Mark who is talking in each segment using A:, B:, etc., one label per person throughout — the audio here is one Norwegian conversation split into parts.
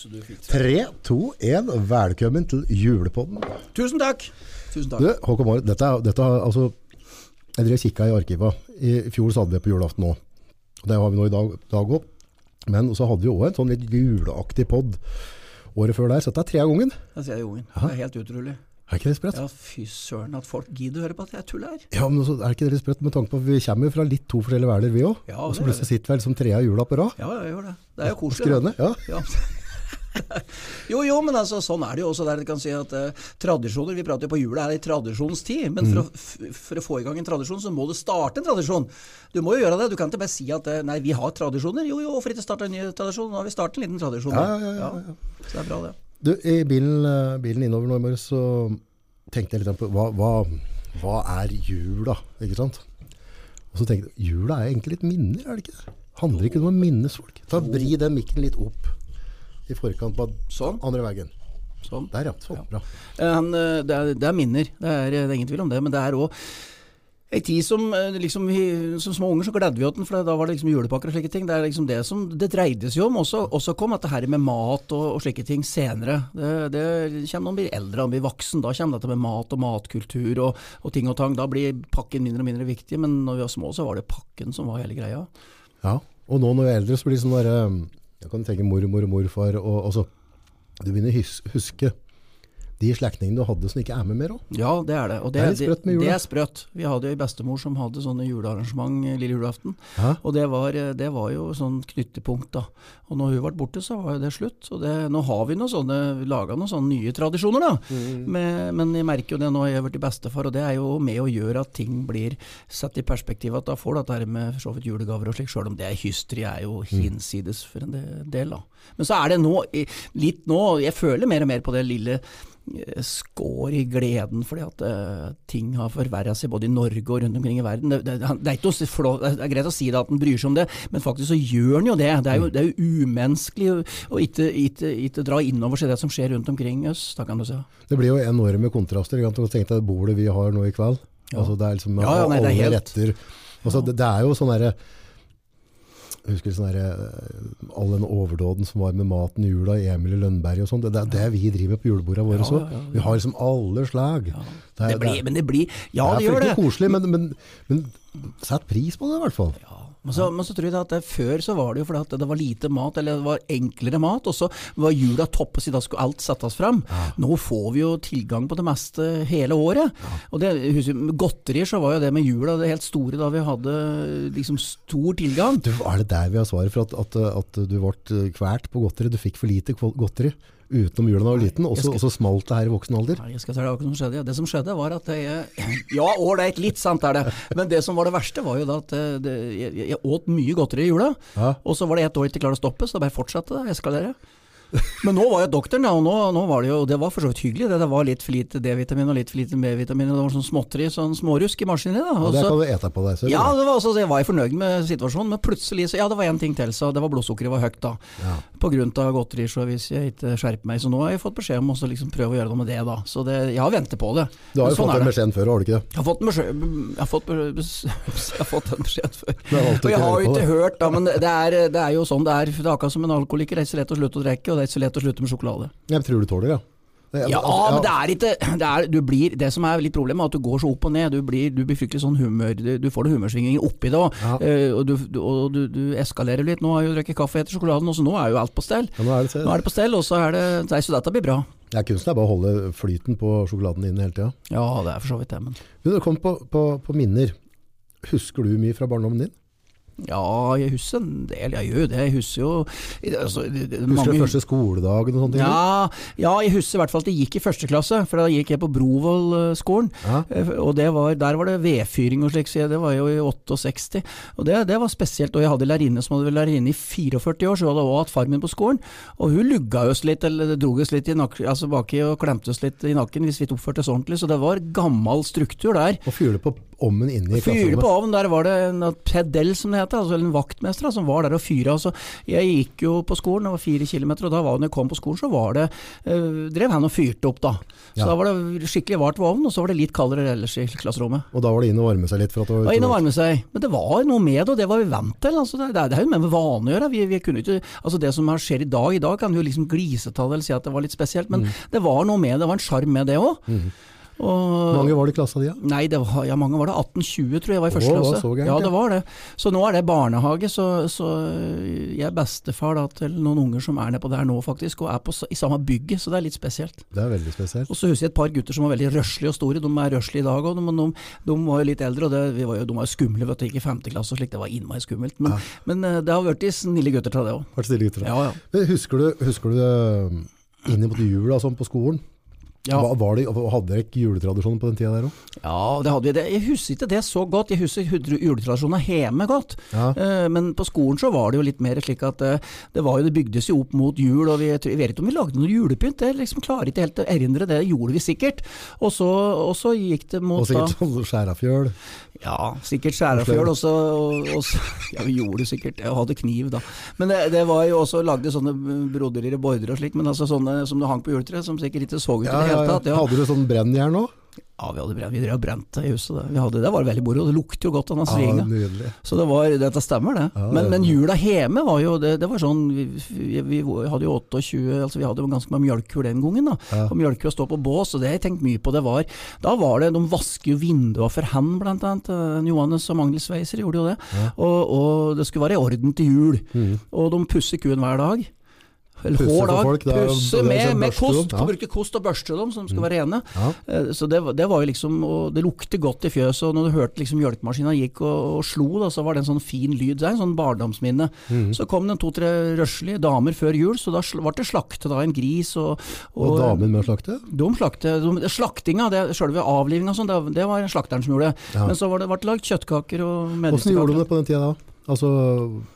A: Tre, to, én. Velkommen til julepodden.
B: Tusen takk! Tusen takk.
A: Du, Håkon Marit, dette, er- dette er altså Jeg drev kikka i arkiva. I fjor så hadde vi på julaften òg. Det har vi nå i dag dag òg. Men så hadde vi òg en sånn litt juleaktig pod året før der. Så dette er tredje gangen.
B: Det er, Jungen. Det er helt utrolig.
A: Er ikke det sprøtt?
B: Ja, fy søren at folk gidder å høre på at jeg tuller.
A: Ja, men også, er ikke det litt sprøtt med tanke på at vi kommer jo fra litt to forskjellige verdener, vi òg.
B: Ja,
A: og så plutselig sitter vi her som trea jula på rad.
B: Ja, jeg gjør det. Det er jo koselig.
A: Skrøne. Ja.
B: Ja. jo, jo, men altså, sånn er det jo også der. Du kan si at eh, Tradisjoner Vi prater jo på jula er i tradisjonstid, men for, å, for å få i gang en tradisjon, så må du starte en tradisjon. Du må jo gjøre det. Du kan ikke bare si at eh, nei, vi har tradisjoner. Jo, jo, hvorfor ikke starte en ny tradisjon? Nå har vi startet en liten tradisjon.
A: Ja, ja, ja, ja, ja.
B: Så det er bra, det.
A: Du, I bilen, eh, bilen innover nå i morges så tenkte jeg litt på hva, hva, hva er jula, ikke sant? Og så tenkte jeg, jula er egentlig litt minner, er det ikke det? Handler ikke om å minnes folk. Ta Vri den mikken litt opp i forkant på
B: Sånn.
A: andre veien.
B: Sånn.
A: Der ja, sånn, bra.
B: Eh, Han, eh, det, er, det er minner, det er, det er ingen tvil om det. Men det er òg ei tid som eh, liksom, vi, Som små unger så gledde vi oss den, for da var det liksom julepakker og slike ting. Det er liksom det som det dreide seg om. Også, også kom dette her med mat og, og slike ting senere. Det, det kommer når man blir eldre og blir voksen. Da kommer dette med mat og matkultur og, og ting og tang. Da blir pakken mindre og mindre viktig. Men når vi var små, så var det pakken som var hele greia.
A: Ja, og nå når vi er eldre så blir det sånn der, jeg kan tenke mormor og morfar, og, og så, du begynner å huske de slektningene du hadde som ikke er med mer òg.
B: Ja, det er det. Og det,
A: Det er sprøtt med jula.
B: det er sprøtt. Vi hadde jo ei bestemor som hadde sånne julearrangement eh, lille julaften.
A: Hæ?
B: Og det var, det var jo sånn knyttepunkt, da. Og når hun ble borte, så var jo det slutt. Og det, nå har vi noe sånne, laga noen sånne nye tradisjoner, da.
A: Mm.
B: Med, men jeg merker jo det nå, jeg har blitt bestefar, og det er jo med å gjøre at ting blir satt i perspektiv. At da får du dette med for så vidt julegaver og slik, sjøl om det er hysteri er jo
A: Mm.
B: hinsides for en del, da. Men så er det nå, litt nå, jeg føler mer og mer på det lille eh, skår i gleden fordi at uh, ting har forverra seg både i Norge og rundt omkring i verden. Det, det, det, er flå, det er greit å si det at en bryr seg om det, men faktisk så gjør en jo det. Det er jo, det er jo umenneskelig å, å ikke, dra innover seg det som skjer rundt omkring oss, da kan du si.
A: Det blir jo enorme kontraster. Kan du tenke Tenk deg bordet vi har nå i kveld.
B: Ja.
A: Altså, det er liksom
B: Ja, ja, nei, det er
A: alle
B: helt-
A: retter. Altså, det, det er jo sånn derre jeg husker sånn eh, all den overdåden som var med maten i jula, Emil i Lønnberg og sånn. Det, det er det vi driver med på julebordene våre. Så.
B: ja, ja, ja.
A: Vi har liksom alle slag. Det, er-
B: Det blir, men det blir Ja, det
A: det er
B: gjør det.
A: fryktelig koselig, men, men, men sett pris på det i hvert fall.
B: Ja, men så, men så tror jeg at det, før så var det jo fordi at det var lite mat, eller det var enklere mat, og så var jula toppet siden da skulle alt settes fram. Nå får vi jo tilgang på det meste hele året. Og det, husker, godterier så var jo det med jula det helt store da vi hadde liksom stor tilgang.
A: Du, er det der vi har svaret for at, at, at du ble kvalt på godteri? Du fikk for lite godteri utenom jula da du var liten, og så smalt det her i voksen alder?
B: Nei, jeg skal si hva som skjedde. Det som skjedde var at jeg Ja, ålreit, litt sant er det. Men det som var det verste, var jo da at eh, det, jeg, jeg åt mye godteri i jula.
A: Ja.
B: Og så var det ett år jeg ikke klarte å stoppe, så det bare fortsatte det, eskalere. Men nå var jo doktoren, da, og nå, nå var det jo Det var for så vidt hyggelig. Det, det var litt for lite D-vitamin og litt for lite B-vitamin, det var sånn småtteri, sånn smårusk i maskinen. Da.
A: Og
B: Og
A: det kan du ete på deg selv.
B: ja, det var også, jeg var fornøyd med situasjonen, men plutselig så Ja, det var én ting til, så det var blodsukkeret var høyt da.
A: Ja.
B: På grunn av godteri, så hvis jeg ikke skjerper meg. Så nå har jeg fått beskjed om å liksom prøve å gjøre noe med det, da. Så det, jeg har ventet på det.
A: Du har jo
B: sånn
A: fått den beskjeden før, har du ikke det?
B: Jeg har fått, beskjed, jeg har fått, jeg har fått den beskjeden før. Og jeg har jo ikke hørt, da, men det er, det er jo sånn det er. Det er akkurat som en alkoholiker. Er ikke så lett å slutte å drikke, og det er ikke så lett å slutte med sjokolade.
A: Jeg tror du tåler det, ja. Ja,
B: Ja,
A: altså,
B: men det er ikke det, er, du blir, det som er litt problemet, er at du går så opp og ned. Du blir, du blir fryktelig sånn humør Du, du får noen humørsvingninger oppi det òg.
A: Ja.
B: og du, du, og du, eskalerer litt. Nå har jeg jo drukket kaffe etter sjokoladen, og så nå er jo alt på stell.
A: Ja, nå er det,
B: Nå er det på stell, og så er det Nei, så dette blir bra.
A: ja, kunsten er bare å holde flyten på sjokoladen inne hele tida.
B: Ja, det er for så vidt det, men
A: Du, det kom på, på, på minner. Husker du mye fra barndommen din?
B: Ja, jeg husker en del. Jeg gjør jo det. Jeg husker jo altså,
A: Husker
B: mange-
A: du første skoledagen og sånne?
B: Ja, ja, jeg husker i hvert fall at jeg gikk i første klasse, for da gikk jeg på Brovoll-skolen.
A: Ja.
B: Eh, Og det var, der var det vedfyring og slik, så det var jo i 68. Og det, det var spesielt. Og jeg hadde lærerinne som hadde vært lærerinne i 44 år, så hun hadde også hatt far min på skolen. Og hun lugga oss litt, eller drog oss litt i nakken, altså baki og klemte oss litt i nakken hvis vi ikke oppførte oss ordentlig. Så det var gammel struktur der.
A: Og fyrer på ommen inne i klasserommet.
B: Fyre på ovnen, der var det en pedell som det heter, altså en vaktmester da, som var der og fyra. Altså, jeg gikk jo på skolen, det var fire kilometer, og da var, når jeg kom på skolen, så var det øh, drev han og fyrte opp, da. Så
A: Ja.
B: da var det skikkelig vart ved ovnen, og så var det litt kaldere ellers i klasserommet.
A: Og da var det inn og varme seg litt for at det
B: var inn og varme seg, men det var noe med det, og det var vi vant til. Altså, det, det er jo med vane å gjøre. Vi, vi kunne ikke, altså det som her skjer i dag, i dag kan vi jo liksom glise det eller si at det var litt spesielt, men det var noe med det, det var en sjarm med det òg.
A: Hvor mange var det i klassa di? Ja?
B: Nei, det var, ja, mange var det. 18-20 tror jeg var i første
A: var
B: klasse.
A: gærent,
B: ja, det var det. Så nå er det barnehage, så, så jeg er bestefar da, til noen unger som er nedpå der nå faktisk, og er på, i samme bygget, så det er litt spesielt.
A: Det er veldig spesielt.
B: Og så husker jeg et par gutter som var veldig røslige og store. De er røslige i dag òg, men de, de var jo litt eldre, og det, vi var jo, de var jo skumle, vet du. Ikke i femte klasse og slikt, det var innmari skummelt. Men,
A: Ja.
B: men eh, det har blitt snille gutter til det òg. Ja, ja.
A: Men husker du, husker du det inn mot jula sånn på skolen?
B: Ja.
A: Hva, var det, hadde dere ikke juletradisjoner på den tida der òg?
B: Ja, det hadde vi det. Jeg husker ikke det så godt. Jeg husker juletradisjonen hjemme godt.
A: Ja.
B: Uh, Men på skolen så var det jo litt mer slik at uh, det var jo, det bygdes jo opp mot jul, og vi, jeg vet ikke om vi lagde noe julepynt. Jeg liksom klarer ikke helt å erindre det. Det gjorde vi sikkert. Og så, og så gikk det mot
A: Og sikkert sånn skjærafjøl.
B: Ja, sikkert skjærafjøl og så, og, og så Ja, vi gjorde det sikkert. Jeg hadde kniv da. Men det, det var jo også lagde sånne broderier og bordere og slik, men altså sånne som det hang på juletreet, som sikkert ikke så ut i
A: Ja,
B: det hele tatt. Ja.
A: Hadde du sånn brennjern òg?
B: Ja, vi hadde brent, vi drev og brent det i huset. Det. Vi hadde, det var veldig moro. Det lukter jo godt av den svinga.
A: nydelig.
B: Så det var, dette stemmer det.
A: Ja,
B: men, men jula hjemme var jo det, det var sånn vi, vi, hadde jo 28 altså Vi hadde jo ganske mye mjølkkur den gangen. da
A: Ja.
B: Og mjølkkur å stå på bås, og det har jeg tenkt mye på. Det var, da var det De vasker jo vindua for hand, blant annet. Eh, Johannes og Magnhild Sveiser gjorde jo det. Og, og det skulle være i orden til jul.
A: Mm.
B: Og de pusser kuen hver dag.
A: Pusse for folk, det er
B: Pusse
A: det er
B: med,
A: sånn
B: med
A: børste
B: kost.
A: dem,
B: Ja. Bruke kost og børste dem, så de skal være rene.
A: Ja.
B: Eh, Så det, var- det var jo liksom Og det lukter godt i fjøset, og når du hørte liksom mjølkemaskina gikk og, og slo, da, så var det en sånn fin lyd. Det er en sånn barndomsminne.
A: Mhm.
B: Så kom det to-tre røslige damer før jul, så da sl- ble det slaktet da en gris. Og,
A: Og damen med å slakte?
B: de slakte, de, slaktinga, det, selve avlivinga, sånn, det, det var slakteren som gjorde det.
A: Ja.
B: Men så var det ble det lagd kjøttkaker og
A: Åssen gjorde du
B: medisterkaker.
A: det på den tida da? Altså,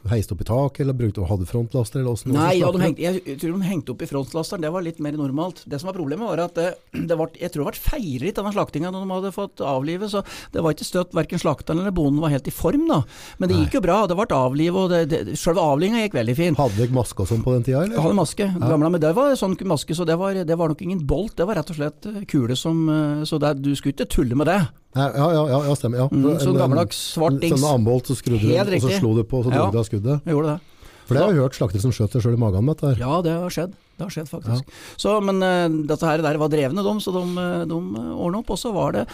A: Heiste opp i taket, eller brukte hadde frontlaster? Eller hvordan,
B: Nei, ja, de hengte, jeg tror de hengte opp i frontlasteren, det var litt mer normalt. Det som var problemet var at det, det var, jeg tror det ble feiret denne slaktinga når de hadde fått avlive, så det var ikke støtt, verken slakteren eller bonden var helt i form da. Men det gikk jo bra, det ble avliv, og det, det, selve avlivinga gikk veldig fint.
A: Hadde dere maske og sånn på den tida, eller?
B: hadde maske, gamle, men det var sånn maske, så det var, det var nok ingen bolt, det var rett og slett eh, kule som, eh, så det, du skulle ikke tulle med det.
A: Nei, ja, ja, ja, ja, stemmer. Ja.
B: Mm, så
A: En-
B: gammeldags svart dings.
A: Sånn ambolt, så skrudde du,
B: Helt
A: og så
B: riktig.
A: slo du på, så
B: Ja.
A: dro du av skuddet.
B: Gjorde det.
A: For det har jeg hørt slaktere som skjøt seg sjøl i magen med dette.
B: Ja, det har skjedd. Det har skjedd faktisk. Så, men uh, dette her der var drevne, de, så de, eh, de ordna opp. Og så var det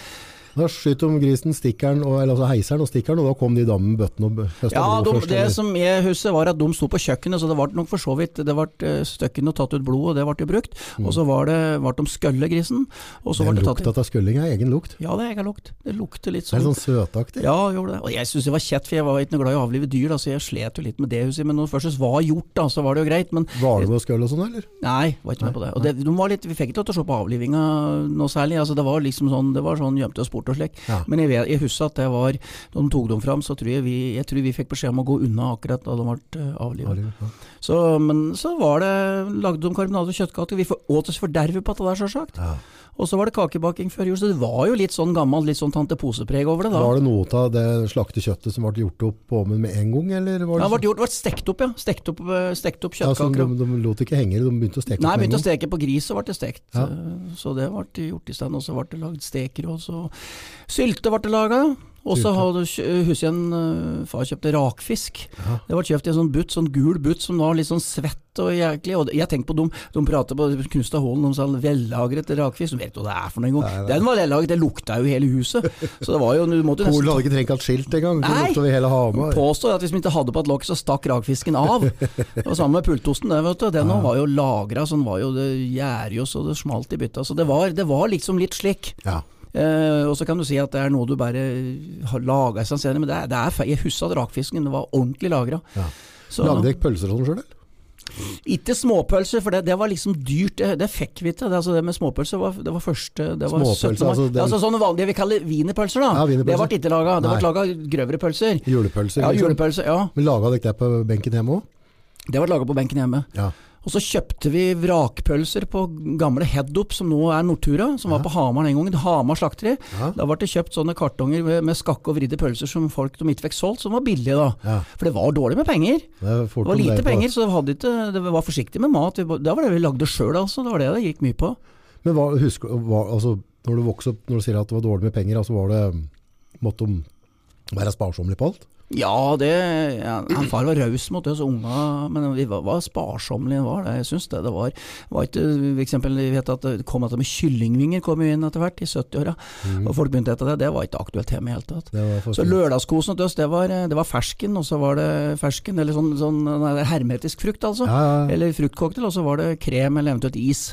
A: Da skyter de grisen, stikkeren, og, eller altså heiseren og stikkeren, og da kom de damene med bøttene og høsta
B: Ja,
A: blod
B: de,
A: først.
B: det
A: eller?
B: som jeg husker var at de sto på kjøkkenet, så det ble nok for så vidt Det ble eh, støkken og tatt ut blod, og det ble brukt. brukt. Og så var det, ble de skølle grisen, og så
A: Den lukta av skølling er egen lukt.
B: Ja, det er egen lukt. Det lukter litt
A: Det er
B: sånn
A: sånn søtaktig.
B: Ja, gjorde det. Og jeg syns det var kjett, for jeg var ikke noe glad i å avlive dyr, da, så jeg slet jo litt med det. jeg. Men når det først var gjort, da, så var det jo greit. Men
A: Var det noe skøll og sånn, eller?
B: nei, var ikke med på det. Og det, de var litt, vi fikk ikke lov til å se på avlivinga noe særlig. altså Det var liksom sånn det var sånn gjemte og sport og slik.
A: Ja.
B: Men jeg, jeg husker at det var Da de tok dem fram, så tror jeg vi, jeg tror vi fikk beskjed om å gå unna akkurat da de ble avlivet.
A: Ja.
B: Så, men så var det lagde de karbonade og kjøttkaker. Vi får- åt oss forderve på det der, sjølsagt.
A: Ja.
B: Og så var det kakebaking før jul. Så det var jo litt sånn gammelt, litt sånn tante pose-preg over det da.
A: Var det noe av det slakte kjøttet som ble gjort opp på ovnen med en gang, eller var
B: Ja,
A: det
B: det ble gjort, det ble stekt opp, ja. Stekt opp, eh, stekt opp
A: Ja,
B: kjøttkaker.
A: de, de lot ikke henge, de begynte å steke
B: Nei,
A: opp med en gang?
B: Nei, begynte å steke på gris, så ble det stekt.
A: Ja.
B: Eh, Så det ble gjort i stand. Og så ble det lagd steker, og så Sylte ble det laga. Og så husker jeg en far kjøpte rakfisk.
A: Ja.
B: Det var kjøpt i en sånn butt, sånn gul butt som var litt sånn svett og jæklig. Og jeg tenkte på dem, de pratet på Knustad Hålen om sånn vellagret rakfisk. De vet hva det er for noe engang. Den var vellagret, det lukta jo hele huset. Så det var jo, du måtte jo nesten
A: ikke trengt et skilt engang, så
B: Nei. påstår at hvis vi ikke hadde på et lokk, så stakk rakfisken av. Det var samme med pultosten, det, vet du. Den
A: Ja.
B: var jo lagra, sånn var jo det gjære jo så det smalt i bytta. Så det var, det var liksom litt slik.
A: Ja.
B: Eh, og så kan du si at det er noe du bare har laga i senere, men det er, det er feil. Jeg husker at rakfisken det var ordentlig lagra.
A: Ja. Lagde dere pølser og sånn sjøl, eller?
B: Ikke småpølser, for det, det var liksom dyrt. Det, det fikk vi ikke. Det, altså det med småpølser var, det var første det var
A: Småpølser,
B: 17. mai.
A: altså den-
B: altså sånne vanlige vi kaller wienerpølser, da.
A: Ja,
B: det ble ikke laga. Det ble laga grøvere pølser.
A: Julepølser?
B: Ja,
A: liksom.
B: julepølser. Ja.
A: Men laga dere det på benken hjemme òg?
B: Det ble laga på benken hjemme.
A: Ja.
B: Og så kjøpte vi vrakpølser på gamle Headup, som nå er Nortura, som var på Hamar den gangen. Hamar slakteri.
A: Ja.
B: Da ble det kjøpt sånne kartonger med, med skakke og vridde pølser som folk de ikke fikk solgt, som var billige da.
A: Ja.
B: For det var dårlig med penger.
A: Det
B: Det var lite penger, så det, ikke, det var forsiktig med mat. Det var det vi lagde sjøl, altså. Det var det det gikk mye på.
A: Men hva, husk, hva, altså, når du vokste opp, når du sier at det var dårlig med penger, altså var det, måtte de være sparsommelig på alt?
B: Ja, det ja, han Far var raus mot oss unga, men vi var, var sparsommelige. Var det, jeg syns det. Det var, var ikke for eksempel, Vi vet at det kom dette med kyllingvinger kom inn etter hvert, i 70-åra. Og folk begynte etter det. Det var ikke aktuelt tema i det hele tatt.
A: Det
B: Så lørdagskosen til oss, det var, det var fersken, og så var det fersken, eller sånn, sånn det er hermetisk frukt, altså.
A: ja, ja.
B: Eller fruktcocktail, og så var det krem eller eventuelt is.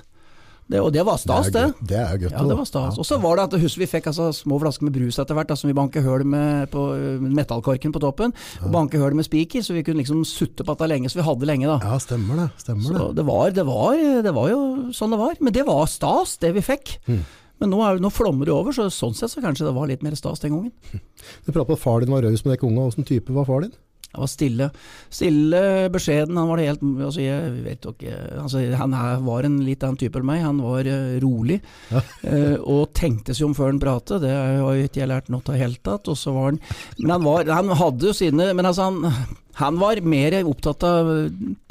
B: Det, og det var stas,
A: det. er Det er godt.
B: Ja, det var stas. Og så var det at husk, vi fikk altså små flasker med brus etter hvert, som vi banket høl med på øh, metallkorken på toppen. Og banket høl med spiker, så vi kunne liksom sutte på dette lenge, så vi hadde lenge da.
A: Ja, stemmer det. Stemmer det.
B: Så det var, det, var, det var jo sånn det var. Men det var stas, det vi fikk.
A: Mm.
B: Men nå, er, nå flommer det over, så sånn sett så kanskje det var litt mer stas den gangen.
A: Du prater på at far din var raus med dere unga. Åssen type var far din?
B: Han var stille. Stille, beskjeden. Han var det helt altså Jeg vet ikke altså Han her var en litt annen type enn meg. Han var uh, rolig.
A: Ja.
B: uh, og tenkte seg om før han pratet. Det har jo ikke jeg lært noe av i hele tatt. Og så var han Men han, var, han hadde jo sine Men altså, han, han var mer opptatt av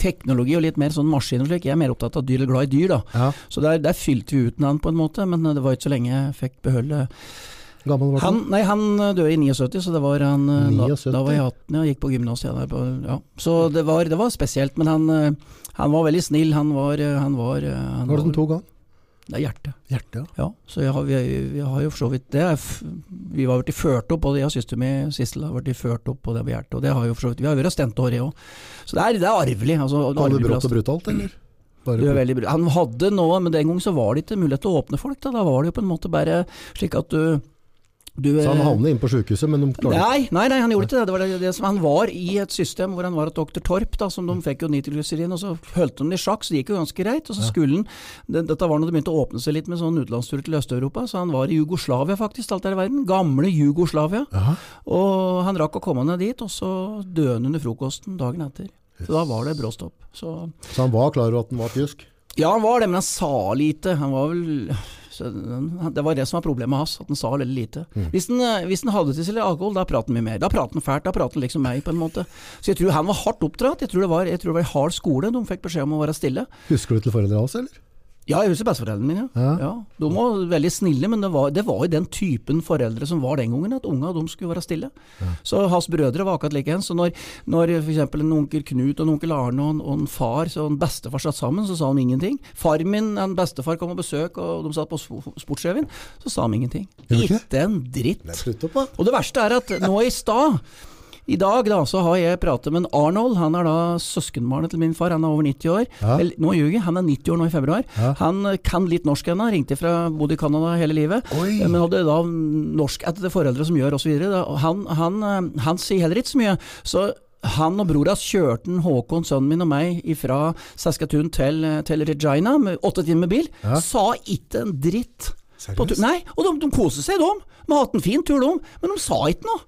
B: teknologi og litt mer sånn maskin og slik. Jeg er mer opptatt av dyr, eller glad i dyr, da.
A: Ja.
B: Så der, der fylte vi ut han på en måte, men det var ikke så lenge jeg fikk beholde
A: Gammel var
B: han, nei, han døde i 79, så det var han eh, da, da var jeg 18 og gikk på gymnas. Ja, ja. Så det var, det var spesielt, men han, eh, han var veldig snill. Han var, eh, han var, eh, han
A: var det som tok han?
B: Det er hjertet.
A: Hjertet, ja.
B: Ja, så jeg har, vi, vi har jo for så vidt det er, Vi var blitt ført opp, og jeg og søsteren min Sissel har blitt ført opp og det med hjertet. Og det har jo for så vidt Vi har vært stentårige òg. Så det er, det er arvelig. Altså,
A: Var det brått og brutalt, eller?
B: Det er veldig. Han hadde noe, men den gang så var det ikke mulighet til å åpne folk. Da, da var det jo på en måte bare slik at du, du
A: Så han
B: eh,
A: havnet inn på sykehuset, men de klarte
B: Nei, nei, nei, han gjorde ikke det. det, var det, det som, han var i et system hvor han var et doktor Torp, da, som de fikk jo nitroglyserin, og så holdt de det i sjakk, så det gikk jo ganske greit. Og så skulle han det, Dette var når det begynte å åpne seg litt med sånn utenlandsturer til Øst-Europa, så han var i Jugoslavia faktisk, alt der i verden. Gamle Jugoslavia.
A: Aha.
B: Og han rakk å komme ned dit, og så døde han under frokosten dagen etter. Så da var det bråstopp. Så
A: Så han var klar over at han var tysk?
B: ja, han var det, men han sa lite. Han var vel så Det var det som var problemet hans, at han sa veldig lite. Hvis, han, eh, hvis han hadde til litt alkohol, da pratet han mye mer. Da pratet han fælt, da pratet han liksom meg, på en måte. Så jeg tror han var hardt oppdratt. Jeg tror det var, jeg tror det var en hard skole. De fikk beskjed om å være stille.
A: Husker du til foreldrene hans, eller?
B: Ja, jeg husker besteforeldrene mine.
A: Ja.
B: Ja. De var veldig snille, men det var, det var jo den typen foreldre som var den gangen, at unga de skulle være stille. Så hans brødre var akkurat like en. Så når, når f.eks. en onkel Knut og en onkel Arne og en, og en far og en bestefar satt sammen, så sa de ingenting. Far min, en bestefar kom på besøk, og de satt på sp- sportsrevyen, så sa de ingenting.
A: Ikke?
B: En dritt.
A: Det opp.
B: Og det verste er at nå i stad i dag da, så har jeg pratet med en Arnold, han er da søskenbarnet til min far, han er over 90 år.
A: Ja.
B: Eller, nå ljuger jeg, han er 90 år nå i februar.
A: Ja.
B: Han eh, kan litt norsk ennå, ringte fra, bodde i Canada hele livet.
A: Oi.
B: Eh, Men hadde da norskættede foreldre som gjør osv. Han, han, eh, han sier heller ikke så mye. Så han og brora kjørte Håkon, sønnen min og meg fra Saskatoon til, til Regina med åtte timer med bil.
A: Ja.
B: Sa ikke en dritt.
A: Seriøst?
B: Nei, og de, de koser seg, de. De har hatt en fin tur, de. Men de sa ikke noe.